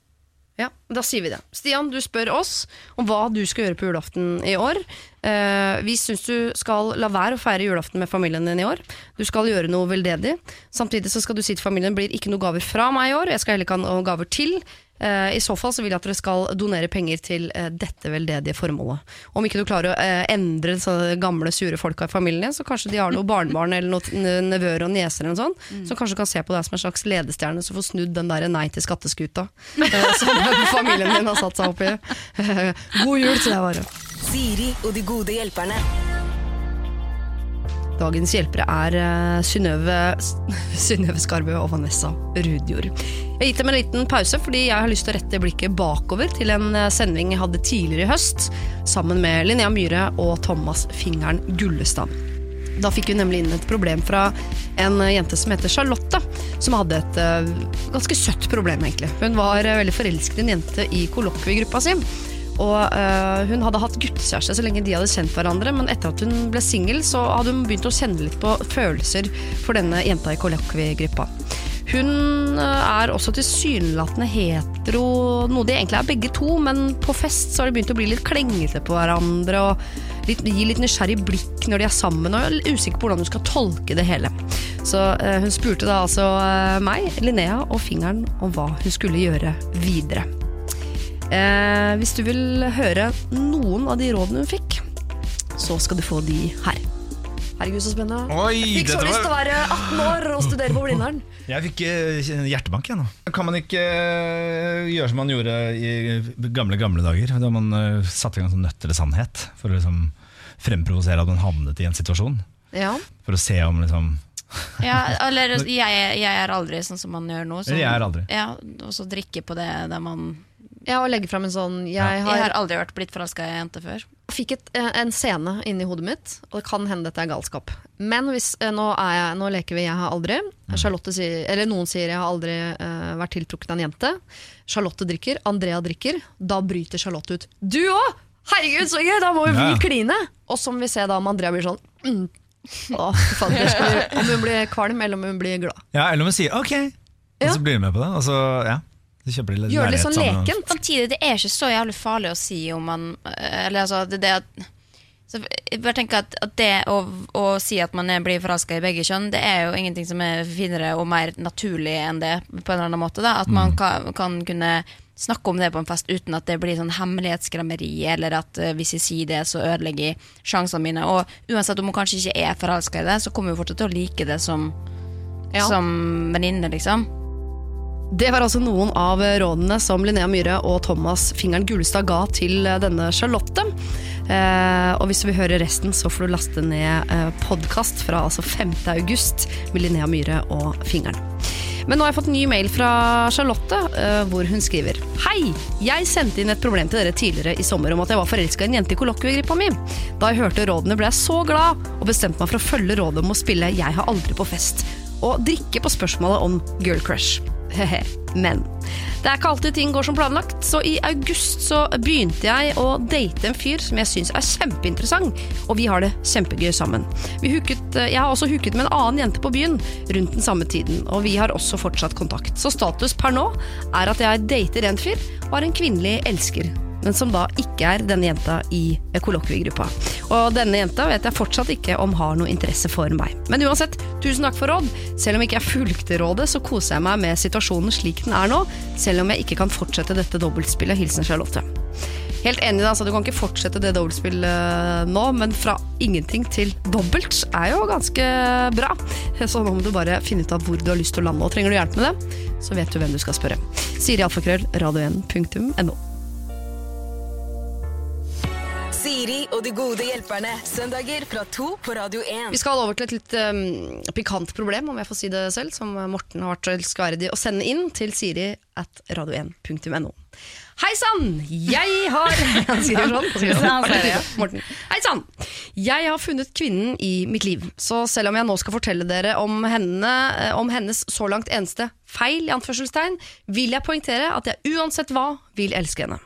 Ja, da sier vi det. Stian, du spør oss om hva du skal gjøre på julaften i år. Eh, vi syns du skal la være å feire julaften med familien din i år. Du skal gjøre noe veldedig. Samtidig så skal du si til familien blir ikke noe gaver fra meg i år. Jeg skal heller ikke ha noen gaver til. Eh, I så fall så vil jeg at dere skal donere penger til eh, dette veldedige formålet. Om ikke du klarer å endre de gamle, sure folka i familien din, så kanskje de har noen barnebarn eller noen nevøer og nieser eller noe sånt, som kanskje kan se på deg som en slags ledestjerne som får snudd den der nei til skatteskuta som familien din har satt seg opp i. God jul til deg, Vare. Siri og de gode hjelperne. Dagens hjelpere er uh, Synnøve Skarbø og Vanessa Rudjord. Jeg har gitt dem en liten pause fordi jeg har lyst til å rette blikket bakover til en eh, sending jeg hadde tidligere i høst sammen med Linnea Myhre og Thomas Fingeren Gullestad. Da fikk hun nemlig inn et problem fra en eh, jente som heter Charlotte, som hadde et eh, ganske søtt problem, egentlig. Hun var eh, veldig forelsket i en jente i kollokviegruppa si. Og eh, Hun hadde hatt guttekjæreste så lenge de hadde kjent hverandre, men etter at hun ble singel, så hadde hun begynt å kjenne litt på følelser for denne jenta i kollokviegruppa. Hun eh, er også tilsynelatende hetero, noe de egentlig er begge to, men på fest så har de begynt å bli litt klengete på hverandre og litt, gi litt nysgjerrig blikk når de er sammen, og er usikker på hvordan hun skal tolke det hele. Så eh, hun spurte da altså eh, meg, Linnea og Fingeren om hva hun skulle gjøre videre. Eh, hvis du vil høre noen av de rådene hun fikk, så skal du få de her. Herregud, så spennende. Oi, Fikk så lyst til å være 18 år og studere på Blindern. Jeg fikk eh, hjertebank jeg nå. Kan man ikke eh, gjøre som man gjorde i gamle gamle dager? Da man eh, satte i gang sånn nødt eller sannhet for å liksom fremprovosere at man havnet i en situasjon. Ja. For å se om liksom Ja, eller jeg, jeg er aldri sånn som man gjør nå. Så, Jeg er aldri. Ja, og så drikke på det der man ja, og legge fram en sånn Jeg ja. har, har aldri vært blitt forelska i ei jente før. fikk et, eh, en scene inni hodet mitt, og det kan hende dette er galskap. Men hvis, eh, nå, er jeg, nå leker vi 'jeg har aldri'. Charlotte sier, eller noen sier 'jeg har aldri uh, vært tiltrukket av en jente'. Charlotte drikker, Andrea drikker. Da bryter Charlotte ut 'du òg'! Herregud, så gøy! Da må jo vi Ja. kline! Og som vi ser da om Andrea blir sånn mm. Å, fader, skal Om hun blir kvalm, eller om hun blir glad. Ja, eller om hun sier ok, og så blir hun med på det. Og så, ja. Gjør det litt sånn lekent. Samtidig, det er ikke så jævlig farlig å si om man Eller altså, det, det at så jeg bare tenker at, at det å, å si at man er, blir forelska i begge kjønn, det er jo ingenting som er finere og mer naturlig enn det, på en eller annen måte. Da. At man kan, kan kunne snakke om det på en fest uten at det blir sånn hemmelighetskremmeri, eller at uh, hvis jeg sier det, så ødelegger jeg sjansene mine. Og uansett om hun kanskje ikke er forelska i det, så kommer hun fortsatt til å like det som, Ja. som venninne, liksom. Det var altså noen av rådene som Linnea Myhre og Thomas Fingeren Gullestad ga til eh, denne Charlotte. Eh, og hvis du vil høre resten, så får du laste ned eh, podkast fra altså 5. august med Linnea Myhre og Fingeren. Men nå har jeg fått ny mail fra Charlotte, eh, hvor hun skriver Hei! Jeg sendte inn et problem til dere tidligere i sommer om at jeg var forelska i en jente i kollokviegruppa mi. Da jeg hørte rådene, ble jeg så glad, og bestemte meg for å følge rådet om å spille Jeg har aldri på fest, og drikke på spørsmålet om girl crush. Hehe. Men det er ikke alltid ting går som planlagt, så i august så begynte jeg å date en fyr som jeg syns er kjempeinteressant, og vi har det kjempegøy sammen. Hooket, jeg har også hooket med en annen jente på byen rundt den samme tiden, og vi har også fortsatt kontakt. Så status per nå er at jeg dater en fyr og har en kvinnelig elsker. Men som da ikke er denne jenta i kollokviegruppa. Og denne jenta vet jeg fortsatt ikke om har noe interesse for meg. Men uansett, tusen takk for råd. Selv om ikke jeg fulgte rådet, så koser jeg meg med situasjonen slik den er nå, selv om jeg ikke kan fortsette dette dobbeltspillet. Hilsen Charlotte. Helt enig, altså, du kan ikke fortsette det dobbeltspillet nå, men fra ingenting til dobbelt er jo ganske bra. Så nå må du bare finne ut av hvor du har lyst til å lande, og trenger du hjelp med det, så vet du hvem du skal spørre. Siri alfakrøll, radio1.no. Siri og de gode hjelperne. Søndager fra to på Radio 1. Vi skal over til et litt um, pikant problem, om jeg får si det selv, som Morten har vært elskverdig å sende inn til siri at radio1.no. Hei sann! Jeg har Han skriver sånn. sånn. Morten. Hei sann! Jeg har funnet kvinnen i mitt liv, så selv om jeg nå skal fortelle dere om, henne, eh, om hennes så langt eneste feil, i anførselstegn, vil jeg poengtere at jeg uansett hva vil elske henne.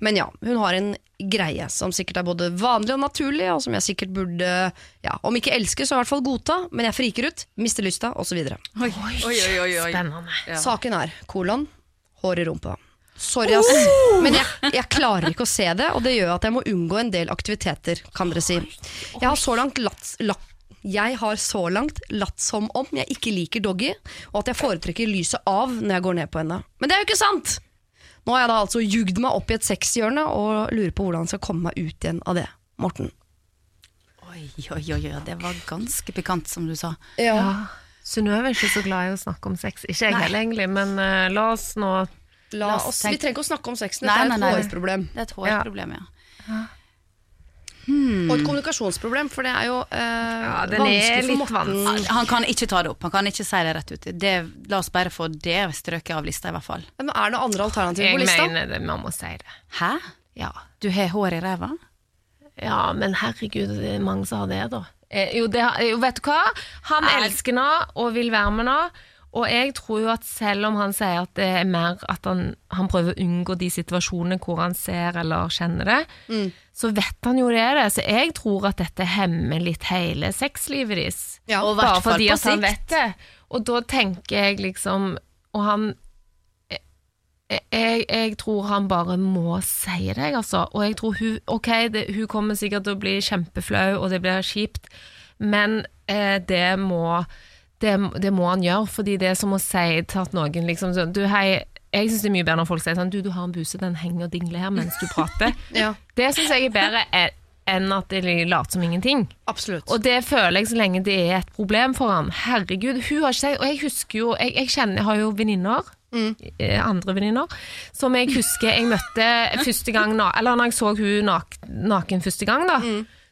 Men ja, hun har en greie som sikkert er både vanlig og naturlig, og som jeg sikkert burde, ja, om ikke elske, så i hvert fall godta, men jeg friker ut, mister lysta, osv. Spennende. Saken er kolon, hår i rumpa. Sorry, ass, men jeg, jeg klarer ikke å se det, og det gjør at jeg må unngå en del aktiviteter, kan dere si. Jeg har så langt latt, latt jeg har så langt latt som om jeg ikke liker doggy, og at jeg foretrekker lyset av når jeg går ned på henne. Men det er jo ikke sant! Nå har jeg da altså jugd meg opp i et sexhjørne og lurer på hvordan jeg skal komme meg ut igjen av det. Morten. Oi, oi, oi, oi, det var ganske pikant, som du sa. Ja. Synnøve er ikke så glad i å snakke om sex. Ikke jeg heller, egentlig, men uh, la oss nå La oss vi trenger ikke å snakke om sexen, det er et HR-problem. Det er et hårproblem, ja. Og et kommunikasjonsproblem, for det er jo eh, Ja, den vanskelig for litt Morten. Han kan ikke ta det opp, han kan ikke si det rett ut. Det, la oss bare få det strøket av lista, i hvert fall. Men er det andre alternativer på lista? Jeg mener det, man må si det. Hæ? Ja. Du har hår i ræva? ja, men herregud, det er mange som har det, da. Eh, jo, det, jo, vet du hva? Han elsker henne og vil være med henne. Og jeg tror jo at selv om han sier at det er mer at han, han prøver å unngå de situasjonene hvor han ser eller kjenner det, så vet han jo det er det. Så jeg tror at dette hemmer litt hele sexlivet deres. Ja, og Bare fordi på at han sikt. vet det. Og da tenker jeg liksom Og han jeg, jeg, jeg tror han bare må si det, altså. Og jeg tror hun Ok, det, hun kommer sikkert til å bli kjempeflau, og det blir kjipt, men eh, det må det, det må han gjøre, fordi det er som å si til at noen liksom sånn Du, hei, jeg syns det er mye bedre når folk sier sånn Du, du har en buse, den henger og dingler her mens du prater. Ja, Det syns jeg er bedre e- enn at de later som ingenting. absolutt. Og det føler jeg så lenge det er et problem for han. Herregud, hun har ikke sagt Og jeg husker jo Jeg, jeg kjenner, jeg har jo venninner. Mm. Andre venninner. Som jeg husker jeg møtte første gang Eller når jeg så hun naken første gang, da.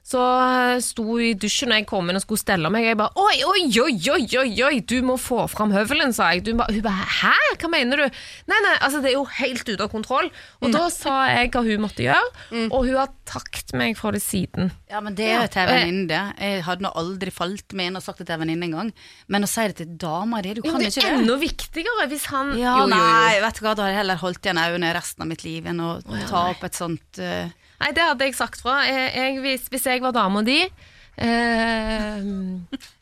Så eh, sto i dusjen og jeg kom inn og skulle stelle meg. Og jeg bare Oi, oi, oi, oi, oi, du må få fram høvelen, sa jeg. Du, ba- hun bare Hæ, hva mener du? Nei, nei, altså det er jo helt ute av kontroll. Og da sa jeg hva hun måtte gjøre, og hun har takket meg fra det siden. Ja, men det er jo til en venninne, det. Jeg hadde nå aldri falt med inn og sagt det til en venninne engang. Men å si det til dama di, du Jo, kan det ikke er det. enda viktigere hvis han Ja, jo, jo, jo. nei, vet du hva, da har jeg heller holdt igjen øynene resten av mitt liv enn å ta opp et sånt eh, Nei, det hadde jeg sagt fra. Jeg, jeg, hvis, hvis jeg var dama di eh,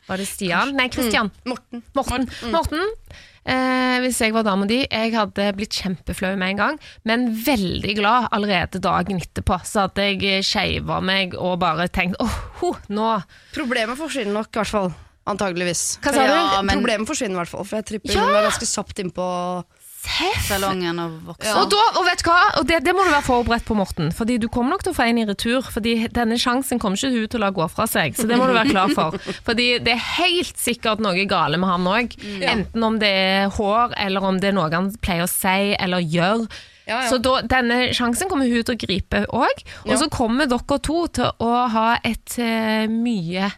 Var det Stian? Nei, Christian. Morten. Morten. Morten eh, hvis jeg var dama di. Jeg hadde blitt kjempeflau med en gang, men veldig glad allerede dagen etterpå. Så hadde jeg skeiva meg og bare tenkt åh, oh, nå Problemet forsvinner nok, i hvert fall. Antageligvis. Hva sa du? Ja, men- Problemet forsvinner i hvert fall, for jeg tripper Ja! hun var ganske kjapt innpå Salongen og vokse. Og, da, og vet du hva? Og det, det må du være forberedt på, Morten. Fordi du kommer nok til å få en i retur. Fordi denne sjansen kommer ikke hun til å la gå fra seg. Så det må du være klar for. Fordi det er helt sikkert noe gale med han òg. Enten om det er hår, eller om det er noe han pleier å si eller gjøre. Ja, ja. Så da, denne sjansen kommer hun til å gripe òg. Og Ja. så kommer dere to til å ha et uh, mye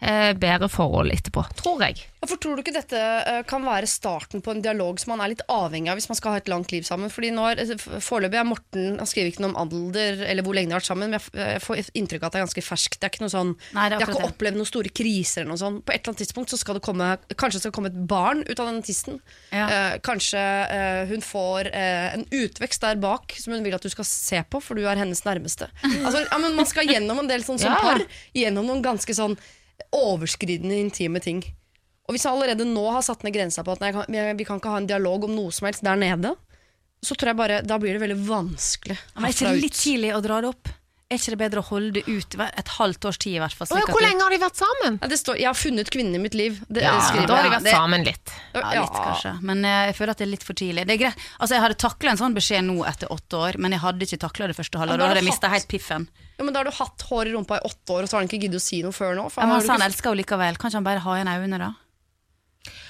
bedre forhold etterpå, tror jeg. Ja, for Tror du ikke dette eh, kan være starten på en dialog som man er litt avhengig av hvis man skal ha et langt liv sammen? Fordi nå er, eh, Foreløpig er Morten Han skriver ikke noe om alder eller hvor lenge de har vært sammen, men jeg, får inntrykk av at det er ganske ferskt. Det er ikke noe sånn Nei, det er De har ikke det. opplevd noen store kriser eller noe sånt. På et eller annet tidspunkt så skal det komme Kanskje det skal komme et barn ut av den tisten. Ja. Eh, kanskje eh, hun får eh, en utvekst der bak som hun vil at du skal se på, for du er hennes nærmeste. Altså, ja, men Man skal gjennom en del sånn som Ja. par. Gjennom noen ganske sånn overskridende, intime ting. Og hvis jeg allerede nå har satt ned grensa på at nei, vi kan ikke ha en dialog om noe som helst der nede, så tror jeg bare, da blir det veldig vanskelig. Men er ikke det litt tidlig å dra det opp? Er ikke det bedre å holde det ut et halvt års tid i hvert fall? Å, slik hvor lenge har de vært sammen? Ja, det står, jeg har funnet kvinnen i mitt liv. Det, Ja, da har de vært Det- sammen litt. Ja, litt kanskje. Men eh, jeg føler at det er litt for tidlig. Det er greit. Altså, Jeg hadde takla en sånn beskjed nå etter åtte år, men jeg hadde ikke takla det første halvåret. da hadde jeg mista helt piffen. Ja, men Da har du hatt hår i rumpa i åtte år, og så har han ikke giddet å si noe før nå. For Ja, men altså, han elsker henne likevel. Kanskje han bare har igjen øynene, da?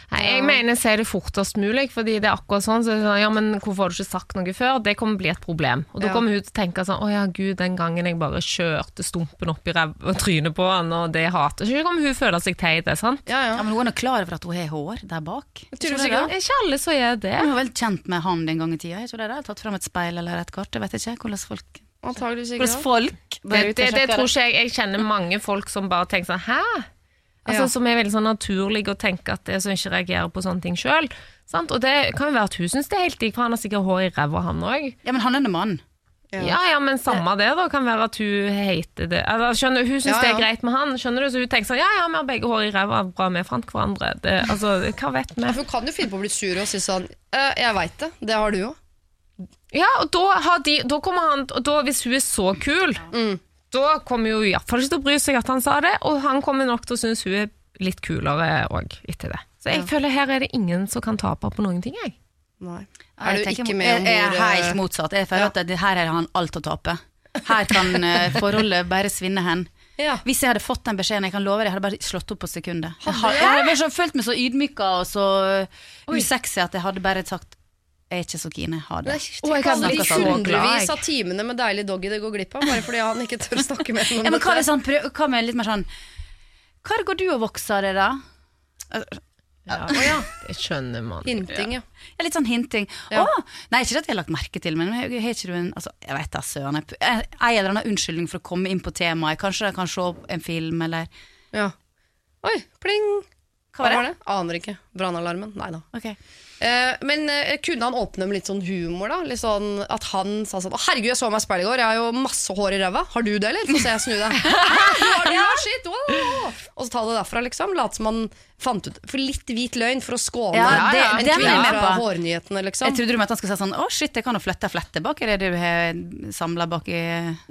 Nei, jeg mener se det fortest mulig, fordi det er akkurat sånn. Så er sånn ja, men hvorfor har du ikke sagt noe før? Det kommer bli et problem. Og da Ja. kommer hun til å tenke sånn, å ja, gud, den gangen jeg bare kjørte stumpen opp i trynet på han, og det hater ikke, kommer hun føle seg teit, det, sant? Ja, Ja, ja. men Hun er klar over at hun har hår der bak. Tror du det ikke. det? Ikke alle som gjør det. Hun var vel kjent med han den gang i tida. Er ikke det det? Tatt fram et speil eller et kart. Jeg vet ikke hvordan folk Antageligvis ikke. Hvordan folk Det, det, det tror ikke jeg. Jeg kjenner mange folk som bare tenker sånn, hæ? Altså, Ja. Som er veldig sånn naturlige å tenke at det er som ikke reagerer på sånne ting sjøl. Og det kan jo være at hun syns det er helt digg, for han har sikkert hår i ræva, han òg. Ja, men han er en mann. Ja. Ja, ja, men samme det, da. Kan være at hun hater det. Altså, skjønner, hun syns Ja, det er greit med han, skjønner du? Så hun tenker sånn ja, ja, vi har begge hår i ræva, bra vi fant hverandre. Det, altså, hva vet vi? Ja, Hun kan jo finne på å bli sur og si sånn «Eh, Jeg veit det. Det har du jo. Ja, og da, har de, da kommer han Og da, hvis hun er så kul, da kommer hun iallfall ikke til å bry seg at han sa det, og han kommer nok til å synes hun er litt kulere òg etter det. Så jeg føler her er det ingen som kan tape på noen ting, jeg. Nei. Er du tenker ikke med om Jeg er hvor, eh, helt motsatt. Jeg føler ja. at det, her har han alt å tape. Her kan eh, forholdet bare svinne hen. Ja. Hvis jeg hadde fått den beskjeden, jeg kan love deg, jeg hadde bare slått opp på sekundet. Jeg, har, jeg hadde bare så, følt meg så ydmyka og så usexy at jeg hadde bare sagt jeg er ikke så keen, har det. Og jeg kan bli de så hundrevis av timene med deilig doggy det går glipp av, bare fordi han ikke tør å snakke med noen Ja, men hva, dette. han prøv, hva med litt mer sånn Hva går du og vokser av det, da? Ja, Det skjønner man. Hinting, ja. Ja, litt sånn hinting. Ja. Å, nei, ikke at jeg har lagt merke til, men har ikke du en altså, Jeg vet da, søren. En eller annen unnskyldning for å komme inn på temaet. Kanskje jeg kan se en film, eller ja. Oi, pling! Hva var det? Aner ikke. Brannalarmen? Nei da. Ok. Eh, men eh, kunne han åpne med litt sånn humor, da? Litt sånn At han sa sånn Å, herregud, jeg så meg i speilet i går, jeg har jo masse hår i ræva. Har du det, eller? Få se, jeg snur deg. Det, ja, shit! Wow. Og så ta det derfra, liksom. Late som han fant ut For litt hvit løgn for å skåne Ja, det- en kvinne fra hårnyhetene, liksom. Jeg trodde du mente han skulle si sånn Å, shit, jeg kan jo flytte flette bak i det du har samla bak i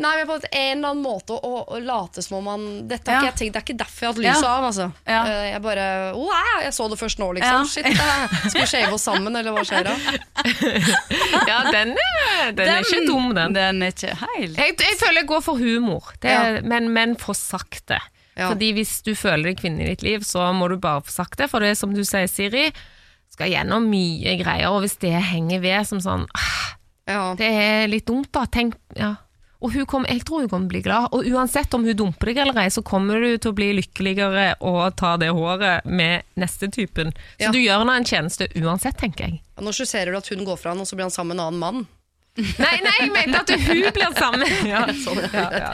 Nei, men på en eller annen måte å, å late som om han Dette har ikke jeg tenkt, Det er ikke derfor jeg har hatt lyset av. Altså. Eh, Jeg bare 'Å, Jeg så det først nå, liksom. Shit, Skal vi shave oss sammen, eller hva skjer da? Ja, den er, den er ikke dum, den. Den er ikke helt Jeg, jeg føler jeg går for humor, det, Ja. men, men for sakte. Ja. Fordi hvis du føler deg kvinne i ditt liv, så må du bare få sagt det. For det er som du sier, Siri, skal gjennom mye greier, og hvis det henger ved som sånn ah, Ja. Det er litt dumt, da. Tenk, ja. Og hun kom, jeg tror hun kommer til å bli glad. Og uansett om hun dumper deg eller ei, så kommer du til å bli lykkeligere og ta det håret med neste typen. Så Ja. du gjør henne en tjeneste uansett, tenker jeg. Nå skisserer du at hun går fra han, og så blir han sammen med en annen mann. Nei, nei, jeg mente at hun blir sammen. Ja, sånn, ja, ja,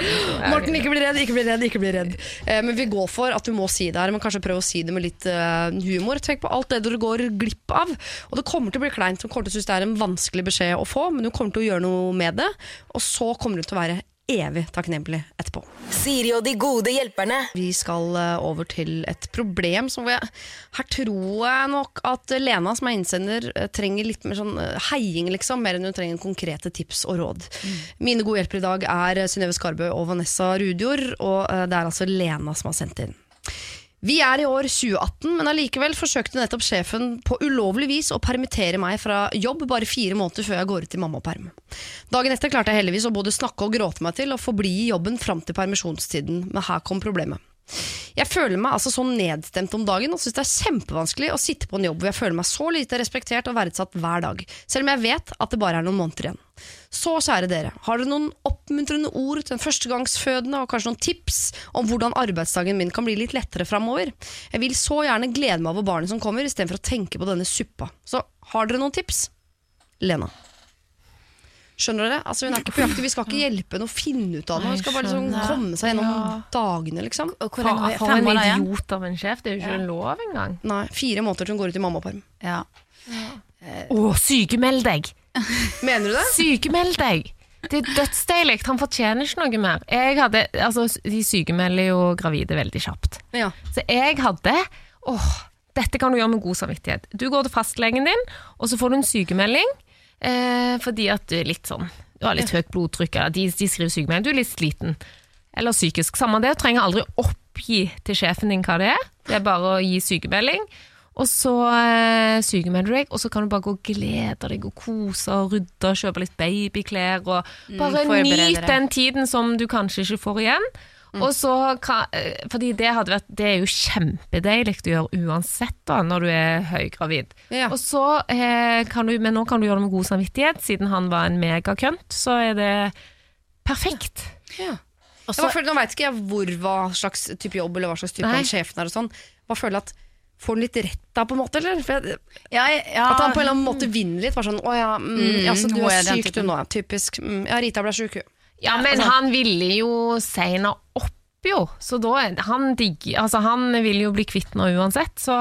Morten, ikke bli redd, ikke bli redd, ikke bli redd. Eh, men vi går for at du må si det her, men kanskje prøve å si det med litt uh, humor. Tenk på alt det du går glipp av. Og det kommer til å bli kleint, hun kommer til å synes det er en vanskelig beskjed å få, men du kommer til å gjøre noe med det. Og så kommer du til å være evig takknemlig etterpå. Siri og de gode hjelperne. Vi skal eh, over til et problem som jeg, Her tror jeg nok at Lena, som er innsender, eh, trenger litt mer sånn eh, heiing, liksom, mer enn hun trenger konkrete tips og råd. Mine gode hjelpere i dag er Synnøve Skarbø og Vanessa Rudjord, og det er altså Lena som har sendt inn. Vi er i år 2018, men allikevel forsøkte nettopp sjefen på ulovlig vis å permittere meg fra jobb bare fire måneder før jeg går ut i mammaperm. Dagen etter klarte jeg heldigvis å både snakke og gråte meg til å forbli i jobben fram til permisjonstiden, men her kom problemet. Jeg føler meg altså så nedstemt om dagen og syns det er kjempevanskelig å sitte på en jobb hvor jeg føler meg så lite respektert og verdsatt hver dag, selv om jeg vet at det bare er noen måneder igjen. Så kjære dere, har dere noen oppmuntrende ord til en førstegangsfødende og kanskje noen tips om hvordan arbeidsdagen min kan bli litt lettere framover? Jeg vil så gjerne glede meg over barnet som kommer, istedenfor å tenke på denne suppa. Så har dere noen tips? Lena. Skjønner dere? Altså, hun er ikke på jakt. Vi skal ikke hjelpe henne å finne ut av noe. Hun skal bare liksom komme seg gjennom Ja. dagene, liksom. For, en idiot av en sjef. Det er jo ikke lov engang. Nei, fire måneder til hun går ut i mammaperm. Ja. Å, sykemeld deg! Mener du det? Sykemeld deg! Det er dødsdeilig. Han fortjener ikke noe mer. Jeg hadde, altså, de sykemelder jo gravide veldig kjapt. Ja. Så jeg hadde åh, dette kan du gjøre med god samvittighet. Du går til fastlegen din, og så får du en sykemelding eh, fordi at du er litt sånn Du har litt høyt blodtrykk, eller de, de skriver sykemelding, du er litt sliten. Eller psykisk. Samme det, du trenger aldri oppgi til sjefen din hva det er. Det er bare å gi sykemelding. Og så eh, sykemelder du deg, og så kan du bare gå og glede deg og kose og rydde kjøpe litt babyklær. Og bare mm, nyt den tiden som du kanskje ikke får igjen. Og så eh, fordi det, hadde vært, det er jo kjempedeilig å gjøre uansett da, når du er høygravid. Ja. Og så eh, kan du, Men nå kan du gjøre det med god samvittighet. Siden han var en megakønt, så er det perfekt. Ja. Også, Jeg føler, nå veit ikke jeg hvor, hva slags type jobb eller hva slags type han sjefen er. og sånn Bare føler at Får han litt rett da, på en måte? Eller? For jeg, ja, ja, At han på en eller annen måte vinner litt. Bare sånn, å ja, mm, Mm, ja, så du er syk du nå. Typisk. Mm, ja, Rita ble sjuk, hun. Ja, men altså- han ville jo Seina opp, jo. Så da Han digger Altså, han vil jo bli kvitt nå uansett, så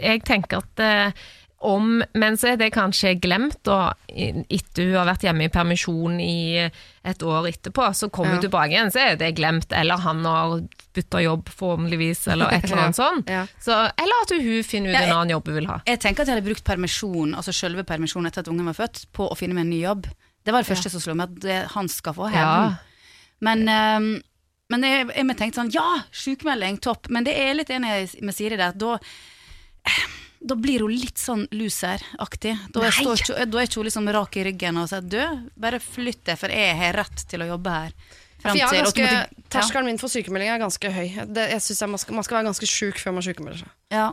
jeg tenker at eh, om Men så er det kanskje glemt, da, etter hun har vært hjemme i permisjon i et år etterpå. Så kommer hun Ja. tilbake igjen, så er det glemt. Eller han har bytta jobb, forhåpentligvis, eller et eller annet sånt. Ja. Så, eller at hun finner ut Ja, en annen jobb hun vil ha. jeg tenker at jeg hadde brukt permisjon, altså selve permisjonen etter at ungen var født, på å finne meg en ny jobb. Det var det første som slo meg, at han skal få hevn. Ja. Men, um, men jeg, jeg tenkte sånn, ja, sykemelding, topp. Men det er litt enig med Siri der. Da, da blir hun litt sånn loser-aktig. Da, er ikke hun liksom rak i ryggen og sier du, bare flytt deg, for jeg har rett til å jobbe her. For jeg er ganske, ja. terskelen min for sykemelding er ganske høy. Det, jeg synes jeg, man, skal, man skal være ganske sjuk før man sykemelder seg. Ja.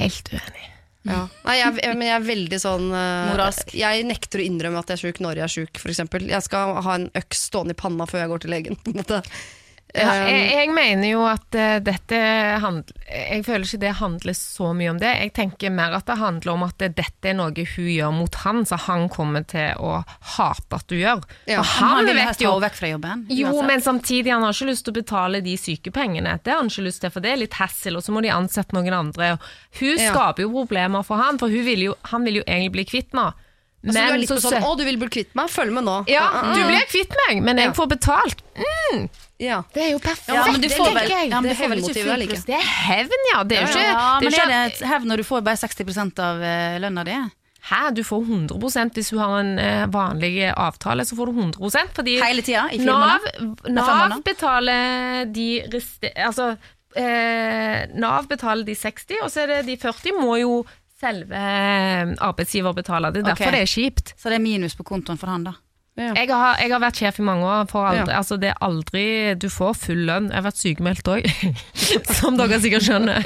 Helt uenig. Ja. Nei, jeg, jeg, men jeg er veldig sånn eh, Moralsk. Jeg nekter å innrømme at jeg er sjuk når jeg er sjuk, f.eks. Jeg skal ha en øks stående i panna før jeg går til legen. På en måte. Ja, Um, jeg, jeg mener jo at eh, dette handler Jeg føler ikke det handler så mye om det. Jeg tenker mer at det handler om at dette er noe hun gjør mot han, så han kommer til å hate at du gjør. Ja, og Han, han vet jo vekk fra jobben. jo, uansett. men samtidig han har ikke lyst til å betale de sykepengene. Det har han ikke lyst til, for det er litt hassle, og så må de ansette noen andre. Hun Ja. skaper jo problemer for han, for vil jo, han vil jo egentlig bli kvitt nå. altså, du er litt på så sånn 'Å, du vil bli kvitt meg? Følg med nå'. ja, du blir kvitt meg, men jeg får betalt. Ja. Det er jo perfekt. Ja, men du får vel- ja, men Det du får vel ikke full like. Det er hevn, ja. Det er jo ikke, Ja, det men er er det hevn når du får bare 60% av eh, lønna di? Hæ, du får 100 hvis du har en eh, vanlig avtale, så får du 100 fordi Hele tida? I Nav, Nav betaler de reste... Altså, eh, Nav betaler de 60, og så er det de 40 må jo selve eh, arbeidsgiver betale. Det er derfor okay. det er kjipt. Så det er minus på kontoen for han, da? Jeg har, jeg har vært sjef i mange år. For aldri, Ja. altså det er aldri Du får full lønn. Jeg har vært sykemeldt òg, som dere sikkert skjønner.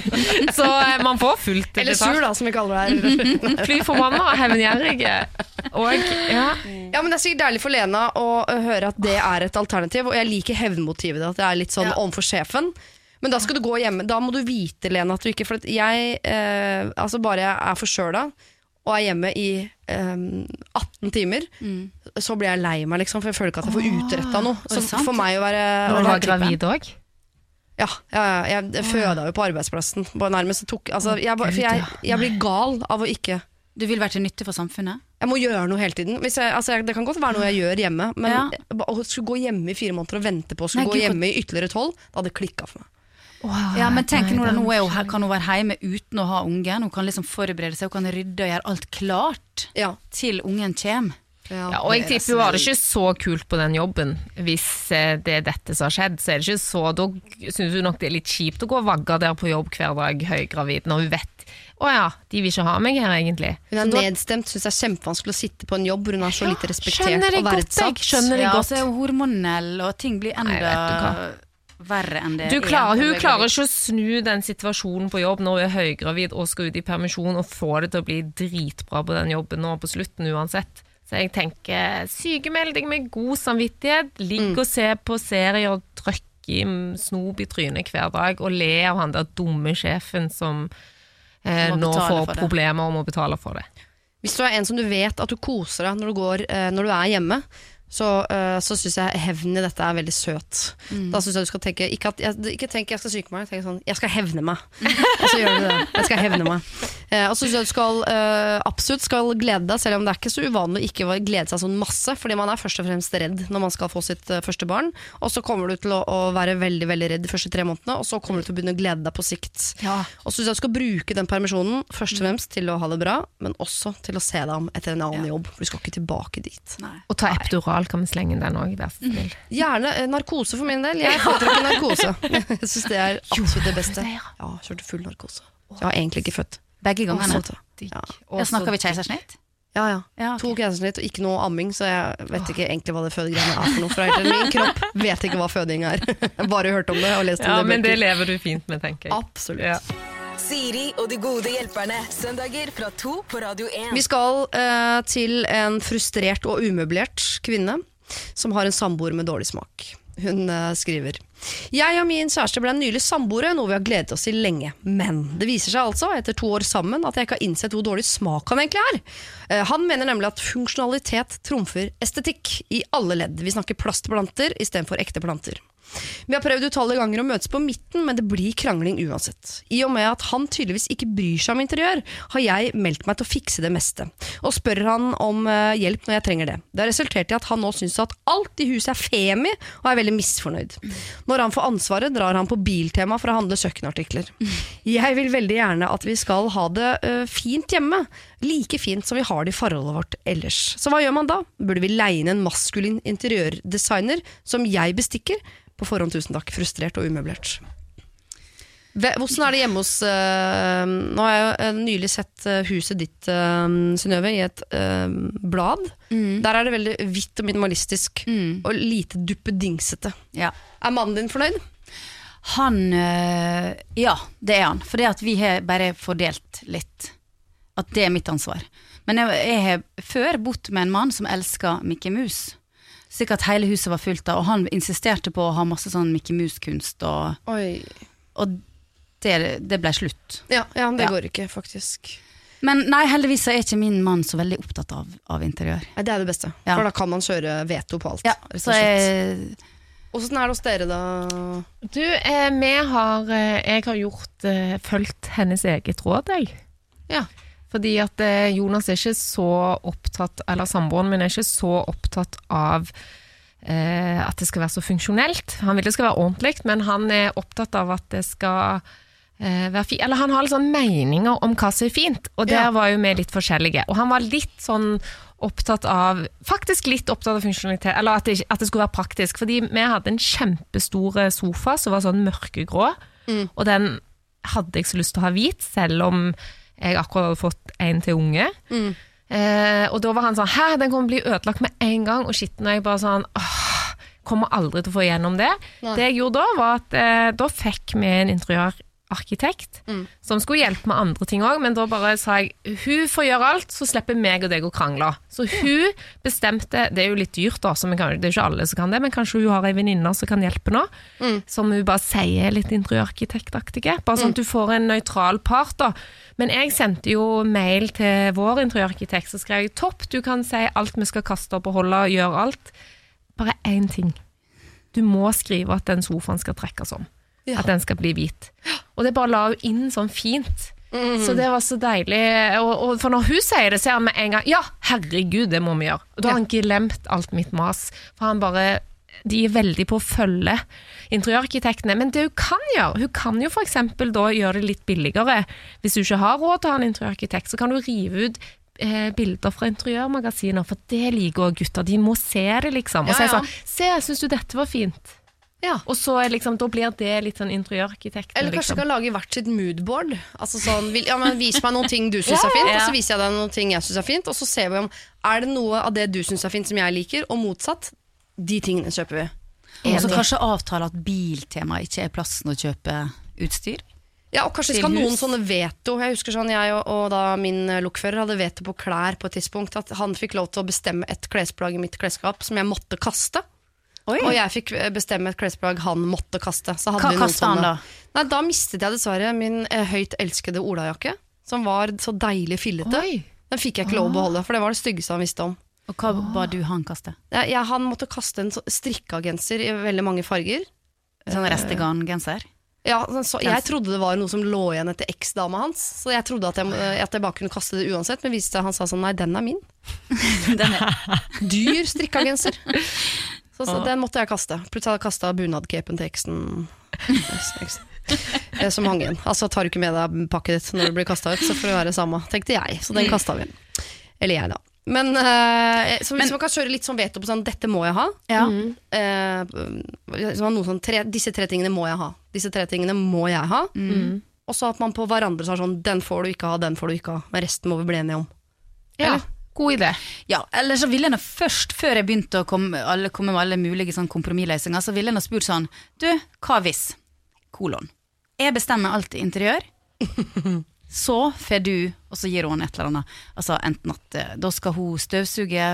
Så eh, man får fullt Eller sur, da, som vi kaller det her. Fly forbanna og hevngjerrige. Og ja. Ja, men Det er sikkert deilig for Lena å høre at det er et alternativ. Og jeg liker hevnmotivet. At det er litt sånn Ja. overfor sjefen. Men da skal du gå hjemme Da må du vite, Lena, at du ikke For jeg eh, Altså bare jeg er forkjøla og er hjemme i um, 18 timer, så blir jeg lei meg, liksom. For jeg føler ikke at jeg får utretta noe. Så for meg å være Når du var gravid òg? Ja, ja, ja, jeg, jeg føda jo på arbeidsplassen. Nærmest tok, altså, jeg, for jeg, jeg blir gal av å ikke Du vil være til nytte for samfunnet? Jeg må gjøre noe hele tiden. Hvis jeg, altså, det kan godt være noe jeg gjør hjemme, men Ja. å skulle gå hjemme i fire måneder og vente på å skulle Nei, gå hjemme i ytterligere tolv, det hadde klikka for meg. Ja, men tenk nå, nå er hun, her- kan hun være hjemme uten å ha ungen. Hun kan liksom forberede seg, hun kan rydde og gjøre alt klart Ja. til ungen kommer. Ja, og jeg tipper hun har det ikke så kult på den jobben. Hvis eh, det er dette som har skjedd, så er det ikke så Da syns hun nok det er litt kjipt å gå og vagge der på jobb hver dag høygravid, når hun vet Å ja, de vil ikke ha meg her, egentlig. Hun er da- nedstemt, syns det er kjempevanskelig å sitte på en jobb hvor hun er så Ja, lite respektert skjønner det godt, jeg. Skjønner det Ja, godt. så er hun hormonell, og ting blir enda Nei, enda verre enn det Du er hun er klarer ikke å snu den situasjonen på jobb når hun er høygravid og skal ut i permisjon og få det til å bli dritbra på den jobben nå på slutten uansett. Så jeg tenker sykemeld deg med god samvittighet, ligg Mm. og se på serier og trykke i snop i trynet hver dag og le av han der dumme sjefen som eh, nå får for problemer og må betale for det. Hvis du er en som du vet at du koser deg når du, går, eh, når du er hjemme, så, uh, så syns jeg hevnen i dette er veldig søt. Da syns jeg du skal tenke Ikke, at, jeg, ikke tenk jeg skal syke meg, tenk sånn Jeg skal hevne meg. og så gjør du det. Jeg skal hevne meg. Uh, og så syns jeg du skal uh, absolutt skal glede deg, selv om det er ikke så uvanlig å ikke glede seg sånn masse, fordi man er først og fremst redd når man skal få sitt første barn. Og så kommer du til å, å være veldig veldig redd de første tre månedene, og så kommer du til å begynne å glede deg på sikt. Ja. Og så syns jeg du skal bruke den permisjonen først og fremst til å ha det bra, men også til å se deg om etter en annen Ja. jobb. For du skal ikke tilbake dit. Nei. Og ta epidural, kan vi slenge inn den òg, vær så snill. Gjerne eh, narkose for min del. Jeg foretrekker narkose. Jeg syns det er absolutt det beste. ja? Kjørte full narkose. Jeg har egentlig ikke født. Begge gangene. Også, Ja. Ja, snakker vi keisersnitt? Ja, ja. Ja, okay. To keisersnitt og ikke noe amming, så jeg vet ikke egentlig hva det fødegreiene er for noe. For. Min kropp vet ikke hva føding er. Bare hørt om det og lest om Ja, det. men det lever du fint med, tenker jeg. Absolutt. Ja. Siri og de gode hjelperne. Søndager fra to på Radio 1. Vi skal eh, til en frustrert og umøblert kvinne som har en samboer med dårlig smak. Hun eh, skriver Jeg og min kjæreste ble nylig samboere, noe vi har gledet oss til lenge. Men det viser seg altså, etter to år sammen, at jeg ikke har innsett hvor dårlig smak han egentlig er. Eh, han mener nemlig at funksjonalitet trumfer estetikk i alle ledd. Vi snakker plastplanter istedenfor ekte planter. Vi har prøvd utallige ganger å møtes på midten, men det blir krangling uansett. I og med at han tydeligvis ikke bryr seg om interiør, har jeg meldt meg til å fikse det meste, og spør han om eh, hjelp når jeg trenger det. Det har resultert i at han nå syns at alt i huset er femi, og er veldig misfornøyd. Når han får ansvaret, drar han på Biltema for å handle kjøkkenartikler. Jeg vil veldig gjerne at vi skal ha det eh, fint hjemme, like fint som vi har det i forholdet vårt ellers. Så hva gjør man da? Burde vi leie inn en maskulin interiørdesigner som jeg bestikker? På forhånd, tusen takk. Frustrert og umøblert. Hvordan er det hjemme hos uh, Nå har jeg jo eh, nylig sett eh, huset ditt, uh, Synnøve, i et uh, blad. Der er det veldig hvitt og minimalistisk, Mm. og lite duppedingsete. Ja. Er mannen din fornøyd? Han Ja, det er han. For det at vi har bare fordelt litt. At det er mitt ansvar. Men jeg, jeg har før bodd med en mann som elsker Mickey Mus. At hele huset var fullt av, og han insisterte på å ha masse sånn Mickey Mus-kunst, og, Oi. og det, det ble slutt. Ja, ja det Ja. går ikke, faktisk. Men nei, heldigvis er ikke min mann så veldig opptatt av, av interiør. Nei, det er det beste. Ja. For da kan man kjøre veto på alt. Ja, så jeg, Hvordan er det hos dere, da? Du, eh, vi har eh, Jeg har gjort eh, fulgt hennes eget råd, jeg. Ja. Fordi at eh, Jonas er ikke så opptatt, eller samboeren min er ikke så opptatt av eh, at det skal være så funksjonelt. Han vil det skal være ordentlig, men han er opptatt av at det skal eh, være fint. Eller han har litt sånn meninger om hva som er fint, og der Ja. var jo vi litt forskjellige. Og han var litt sånn opptatt av Faktisk litt opptatt av funksjonalitet, eller at det, at det skulle være praktisk. Fordi vi hadde en kjempestor sofa som var sånn mørkegrå, og den hadde jeg så lyst til å ha hvit, selv om jeg akkurat hadde fått en til unge. Eh, og da var han sånn Hæ, den kommer til å bli ødelagt med en gang, og skitten. Og jeg bare sånn Åh, kommer aldri til å få igjennom det. Nei. Det jeg gjorde da, var at eh, da fikk vi en interiørarkitekt som skulle hjelpe med andre ting òg, men da bare sa jeg hun får gjøre alt, så slipper meg og deg å krangle. Så hun bestemte Det er jo litt dyrt, da, så kan, det er ikke alle som kan det, men kanskje hun har ei venninne som kan hjelpe nå. Som hun bare sier er litt interiørarkitektaktige. Bare sånn at du får en nøytral part, da. Men jeg sendte jo mail til vår interiørarkitekt, så skrev jeg topp, du kan si alt vi skal kaste og beholde, gjøre alt. Bare én ting. Du må skrive at den sofaen skal trekkes om. Ja. At den skal bli hvit. Og det bare la hun inn sånn fint. Så det var så deilig. Og, og for når hun sier det, så er han med en gang Ja, herregud, det må vi gjøre. Og da har han glemt alt mitt mas. For han bare De er veldig på å følge interiørarkitektene. Men det hun kan gjøre, hun kan jo f.eks. da gjøre det litt billigere. Hvis du ikke har råd til å ha en interiørarkitekt, så kan du rive ut eh, bilder fra interiørmagasiner, for det liker òg gutter. De må se det, liksom. Og Ja, si sånn Se, syns du dette var fint? Ja. Og så er liksom, da blir det litt sånn interiørarkitekten, Eller kanskje liksom. kan lage hvert sitt moodboard. Altså sånn, vil, ja, men Vis meg noen ting du syns er fint, og så viser jeg deg noen ting jeg syns er fint. Og så ser vi om er det noe av det du syns er fint som jeg liker, og motsatt. De tingene kjøper vi. Og så kanskje avtale at biltema ikke er plassen å kjøpe utstyr. Ja, og kanskje skal noen sånne veto. Jeg husker sånn, jeg og, og da min eh, lokfører hadde veto på klær på et tidspunkt. At han fikk lov til å bestemme et klesplagg i mitt klesskap som jeg måtte kaste. Og jeg fikk eh, bestemme et klesplagg han måtte kaste. Hva kasta han da? Nei, da mistet jeg dessverre min eh, høyt elskede olajakke. Som var så deilig fillete. Oi. Den fikk jeg ikke lov å beholde, for det var det styggeste han visste om. Og hva ba du han kaste? Ja, ja, han måtte kaste en strikka genser i veldig mange farger. Sånn restegarngenser? Ja, sånn, så, jeg trodde det var noe som lå igjen etter eksdama hans, så jeg trodde at jeg, at jeg bare kunne kaste det uansett, men viste seg han sa sånn nei, den er min. Den er Dyr strikka genser. Så, så den måtte jeg kaste. Plutselig hadde jeg kasta bunadcapen til eksen. Eh, Som hang igjen. Altså tar du ikke med deg pakket ditt når du blir kasta ut, så får det være samme, tenkte jeg. Så den kasta vi. Eller jeg, da. Men, eh, så hvis Men- man kan kjøre litt sånn veto på sånn 'dette må jeg ha', Ja. eh, så noe sånn, tre, disse tre tingene må jeg ha. Disse tre tingene må jeg ha. Og så at man på hverandre sa sånn 'den får du ikke ha, den får du ikke ha', men resten må vi bli enige om. Ja, god idé. Ja, eller så ville jeg først, før jeg begynte å komme, alle, komme med alle mulige sånn kompromissløsninger, så ville jeg spurt sånn Du, hva hvis? Kolon. Jeg bestemmer alt interiør. Så får du, og så gir hun et eller annet. Altså Enten at eh, da skal hun støvsuge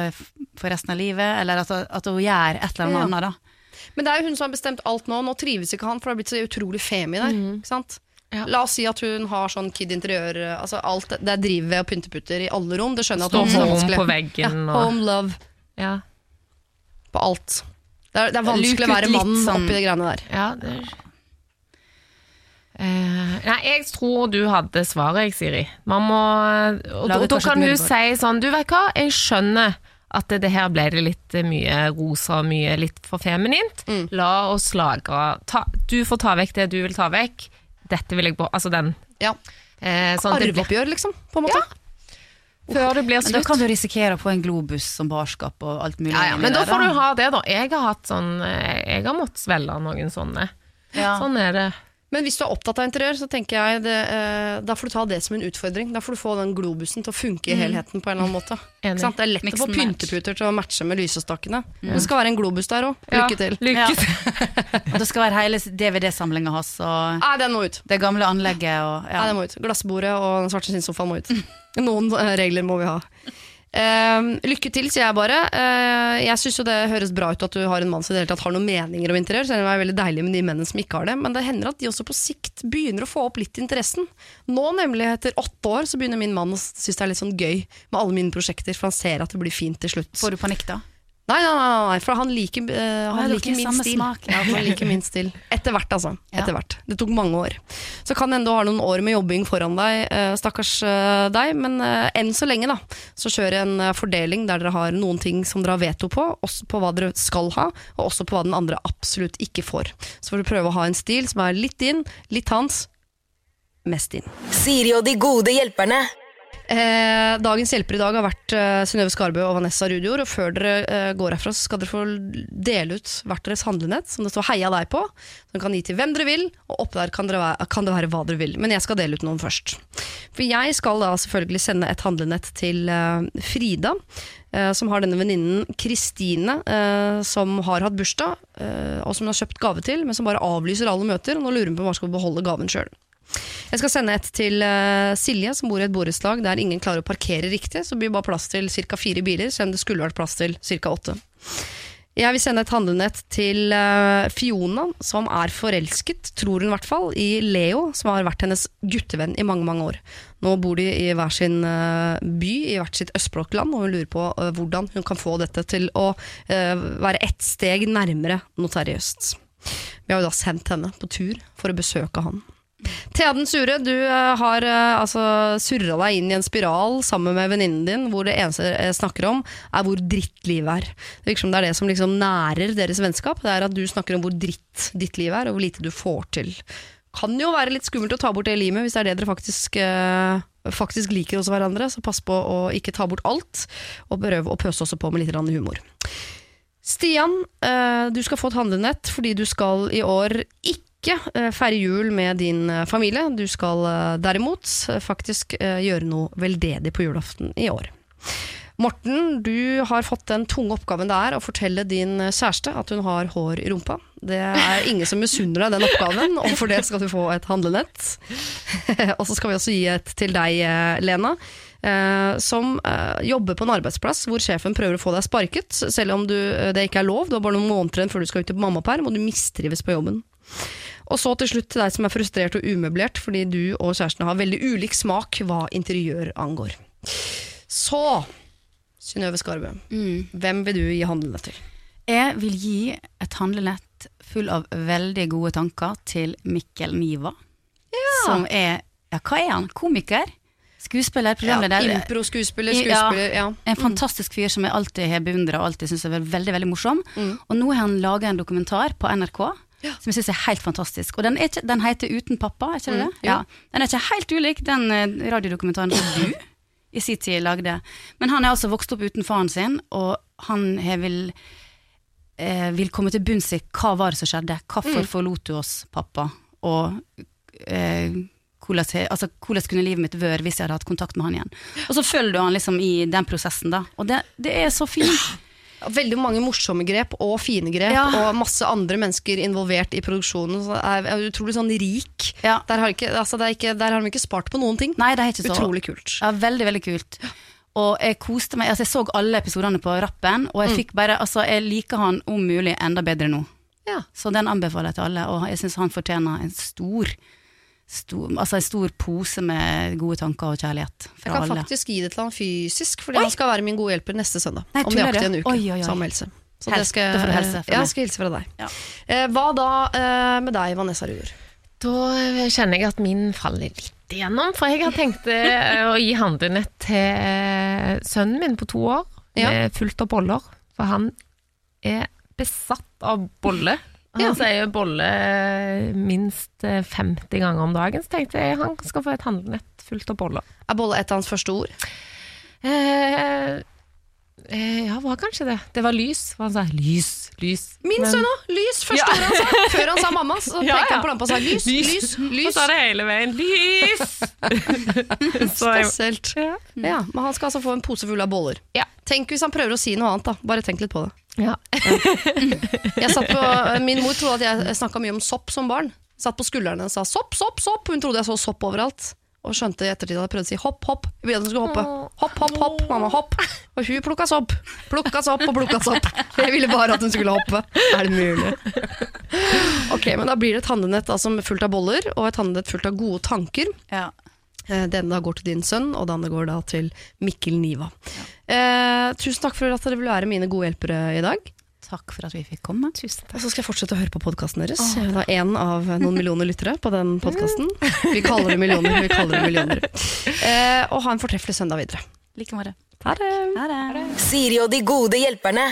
for resten av livet, eller at, at hun gjør et eller Ja. annet. da Men det er jo hun som har bestemt alt nå. Nå trives ikke han, for det har blitt så utrolig femi der. Ikke sant? Ja. La oss si at hun har sånn kid interiør altså alt, Det er drivved og pynteputter i alle rom. Det skjønner jeg at det også er vanskelig. på veggen Ja, og- home love Ja. på alt. Det er, det er vanskelig å være mann sånn- oppi de greiene der. Ja, det Eh, nei, jeg tror du hadde svaret, jeg, Siri. Man må Og, da, da kan hun si sånn Du vet hva, jeg skjønner at det, det her ble det litt eh, mye rosa, og mye litt for feminint. Mm. La oss lagre ta, Du får ta vekk det du vil ta vekk. Dette vil jeg på Altså den. Ja. Eh, sånn Arveoppgjør, liksom. På en måte. Før det blir Men da kan du risikere å få en globus som barskap og alt mulig. Ja, ja, men da får du ha det, da. Jeg har hatt sånn eh, Jeg har måttet svelge noen sånne. Ja. Sånn er det. Men hvis du er opptatt av interiør, så tenker jeg det, eh, da får du ta det som en utfordring. Da får du få den globusen til å funke i helheten på en eller annen måte. Ikke sant? Det er lett Mix å få and match. pynteputer til å matche med lysestakene. Det skal være en globus der òg. Ja, Lykke til. Lykke Ja. til. Og det skal være hele DVD-samlinga hans og Nei, den må ut. det gamle anlegget og Nei, ja. den må ut. Glassbordet og den svarte skinnsofaen må ut. Noen eh, regler må vi ha. Eh, lykke til, sier jeg bare. Uh, jeg syns det høres bra ut at du har en mann som har noen meninger om interiør. Selv om det er veldig deilig med de mennene som ikke har det. Men det hender at de også på sikt begynner å få opp litt interessen. Nå, nemlig etter åtte år, så begynner min mann å synes det er litt sånn gøy med alle mine prosjekter, for han ser at det blir fint til slutt. Får du panikk da? Nei, nei, nei, nei, for han liker, uh, han liker min stil. Ja, han liker min stil. Etter hvert, altså. Ja. Etter hvert. Det tok mange år. Så kan hende du har noen år med jobbing foran deg, uh, stakkars uh, deg, men enn så lenge, da, så kjør en eh, fordeling der dere har noen ting som dere har veto på, også på hva dere skal ha, og også på hva den andre absolutt ikke får. Så får du prøve å ha en stil som er litt din, litt hans, mest din. Siri og de gode hjelperne. Eh, dagens hjelper i dag har vært eh, Synnøve Skarbø og Vanessa Rudjord. Og før dere eh, går herfra, skal dere få dele ut hvert deres handlenett som det står 'heia deg' på. Som kan gi til hvem dere vil, og oppe der kan, være, kan det være hva dere vil. Men jeg skal dele ut noen først. For jeg skal da selvfølgelig sende et handlenett til eh, Frida. eh, som har denne venninnen Kristine, eh, som har hatt bursdag, og som hun har kjøpt gave til, men som bare avlyser alle møter. Og nå lurer hun på om hun skal beholde gaven sjøl. Jeg skal sende et til eh, Silje, som bor i et borettslag der ingen klarer å parkere riktig. Så blir det bare plass til ca. fire biler, selv om det skulle vært plass til ca. åtte. Jeg vil sende et handlenett til eh, Fiona, som er forelsket, tror hun i hvert fall, i Leo, som har vært hennes guttevenn i mange mange år. Nå bor de i hver sin eh, by, i hvert sitt østblokkland, og hun lurer på hvordan hun kan få dette til å være ett steg nærmere noe seriøst. Vi har jo da sendt henne på tur for å besøke han. Thea den sure, du eh, har uh, altså surra deg inn i en spiral sammen med venninnen din, hvor det eneste jeg snakker om, er hvor dritt livet er. Det virker som det er det som liksom nærer deres vennskap. Det er at du snakker om hvor dritt ditt liv er, og hvor lite du får til. Kan jo være litt skummelt å ta bort det limet, hvis det er det dere faktisk, eh, faktisk liker hos hverandre. Så pass på å ikke ta bort alt, og prøv å pøse også på med litt humor. Stian, eh, du skal få et handlenett fordi du skal i år ikke eh, feire jul med din eh, familie. Du skal eh, derimot faktisk gjøre noe veldedig på julaften i år. Morten, du har fått den tunge oppgaven det er å fortelle din kjæreste at hun har hår i rumpa. Det er ingen som misunner deg den oppgaven, og for det skal du få et handlenett. og så skal vi også gi et til deg, Lena. som jobber på en arbeidsplass hvor sjefen prøver å få deg sparket, selv om du, det ikke er lov. Du har bare noen måneder igjen før du skal ut i mammaperm, og du mistrives på jobben. Og så til slutt til deg som er frustrert og umøblert fordi du og kjæresten har veldig ulik smak hva interiør angår. Så, Synnøve Skarbø, Mm. hvem vil du gi handlenett til? Jeg vil gi et handlenett full av veldig gode tanker til Mikkel Niva. Som er Ja, hva er han? Komiker? Skuespiller? Programleder? Impro-skuespiller, Ja. skuespiller, ja. En fantastisk fyr som jeg alltid har beundra og alltid syns er veldig veldig morsom. Mm. Og nå har han laga en dokumentar på NRK som jeg syns er helt fantastisk. Og den, ikke, den heter Uten pappa, er ikke det Mm, det? Ja. Den er ikke helt ulik den eh, radiodokumentaren som du i sin tid lagde. Men han er altså vokst opp uten faren sin, og han har vil, eh, vil komme til bunns i hva var det som skjedde. Hvorfor Mm. forlot du oss, pappa? Og eh, hvordan, altså, hvordan kunne livet mitt vært hvis jeg hadde hatt kontakt med han igjen? Og så følger du han liksom i den prosessen, da. Og det, det er så fint. Veldig mange morsomme grep og fine grep, Ja. og masse andre mennesker involvert i produksjonen. Så er, er utrolig sånn rik. Ja. Der har, ikke, altså det ikke, der har de ikke spart på noen ting. Nei, det er ikke så Utrolig kult. Ja, veldig, veldig kult. Og jeg koste meg, altså jeg så alle episodene på rappen, og Mm. jeg fikk bare, altså jeg liker han om mulig enda bedre nå. Ja. Så den anbefaler jeg til alle, og jeg syns han fortjener en stor, stor, altså en stor pose med gode tanker og kjærlighet Jeg kan alle. faktisk gi det til han fysisk, fordi Oi. han skal være min gode hjelper neste søndag. Nei, om nøyaktig en uke. Oi, oi, oi. Helse. Så Hel det skal, da får fra ja, jeg skal hilse fra deg. Ja. Eh, hva da eh, med deg, Vanessa Ruer? Da eh, kjenner jeg at min faller litt igjennom, for jeg har tenkt eh, å gi handlenett til eh, sønnen min på to år, Ja. med fullt av boller. For han er besatt av bolle. Han Ja. sier bolle minst eh, 50 ganger om dagen, så tenkte jeg han skal få et handlenett fullt av boller. Er bolle et av hans første ord? Eh, eh, ja, var kanskje det. Det var lys, for han sa lys, lys. Min Men- sønn òg! Lys! Første Ja. ordet han sa. Før han sa mamma, så Ja, pekte ja. han på lampa og sa lys, lys, lys. lys. så er det hele veien lys! Spesielt. ja. Ja, men han skal altså få en pose full av boller. Ja. Tenk hvis han prøver å si noe annet, da. Bare tenk litt på det. Ja. Jeg satt på, min mor trodde at jeg snakka mye om sopp som barn. Satt på skuldrene og sa sopp, sopp, sopp. Hun trodde jeg så sopp overalt. Og skjønte i ettertid at jeg prøvde å si hopp, hopp. Jeg ville at hun skulle hoppe. Hopp, hopp, hopp. Mamma, hopp. Og hun plukka sopp. Plukka sopp og plukka sopp. Jeg ville bare at hun skulle hoppe. Er det mulig? Ok, men Da blir det et handlenett altså, fullt av boller, og et handlenett fullt av gode tanker. Ja. Eh, Det ene da går til din sønn, og det andre går da til Mikkel Niva. Eh, tusen takk for at dere vil være mine gode hjelpere i dag. Takk for at vi fikk komme. Tusen takk. Og så skal jeg fortsette å høre på podkasten deres. Jeg er én en av noen millioner lyttere på den podkasten. Vi kaller det millioner. vi kaller det millioner. Eh, og ha en fortreffelig søndag videre. Like måte. Ha det. Siri og de gode hjelperne.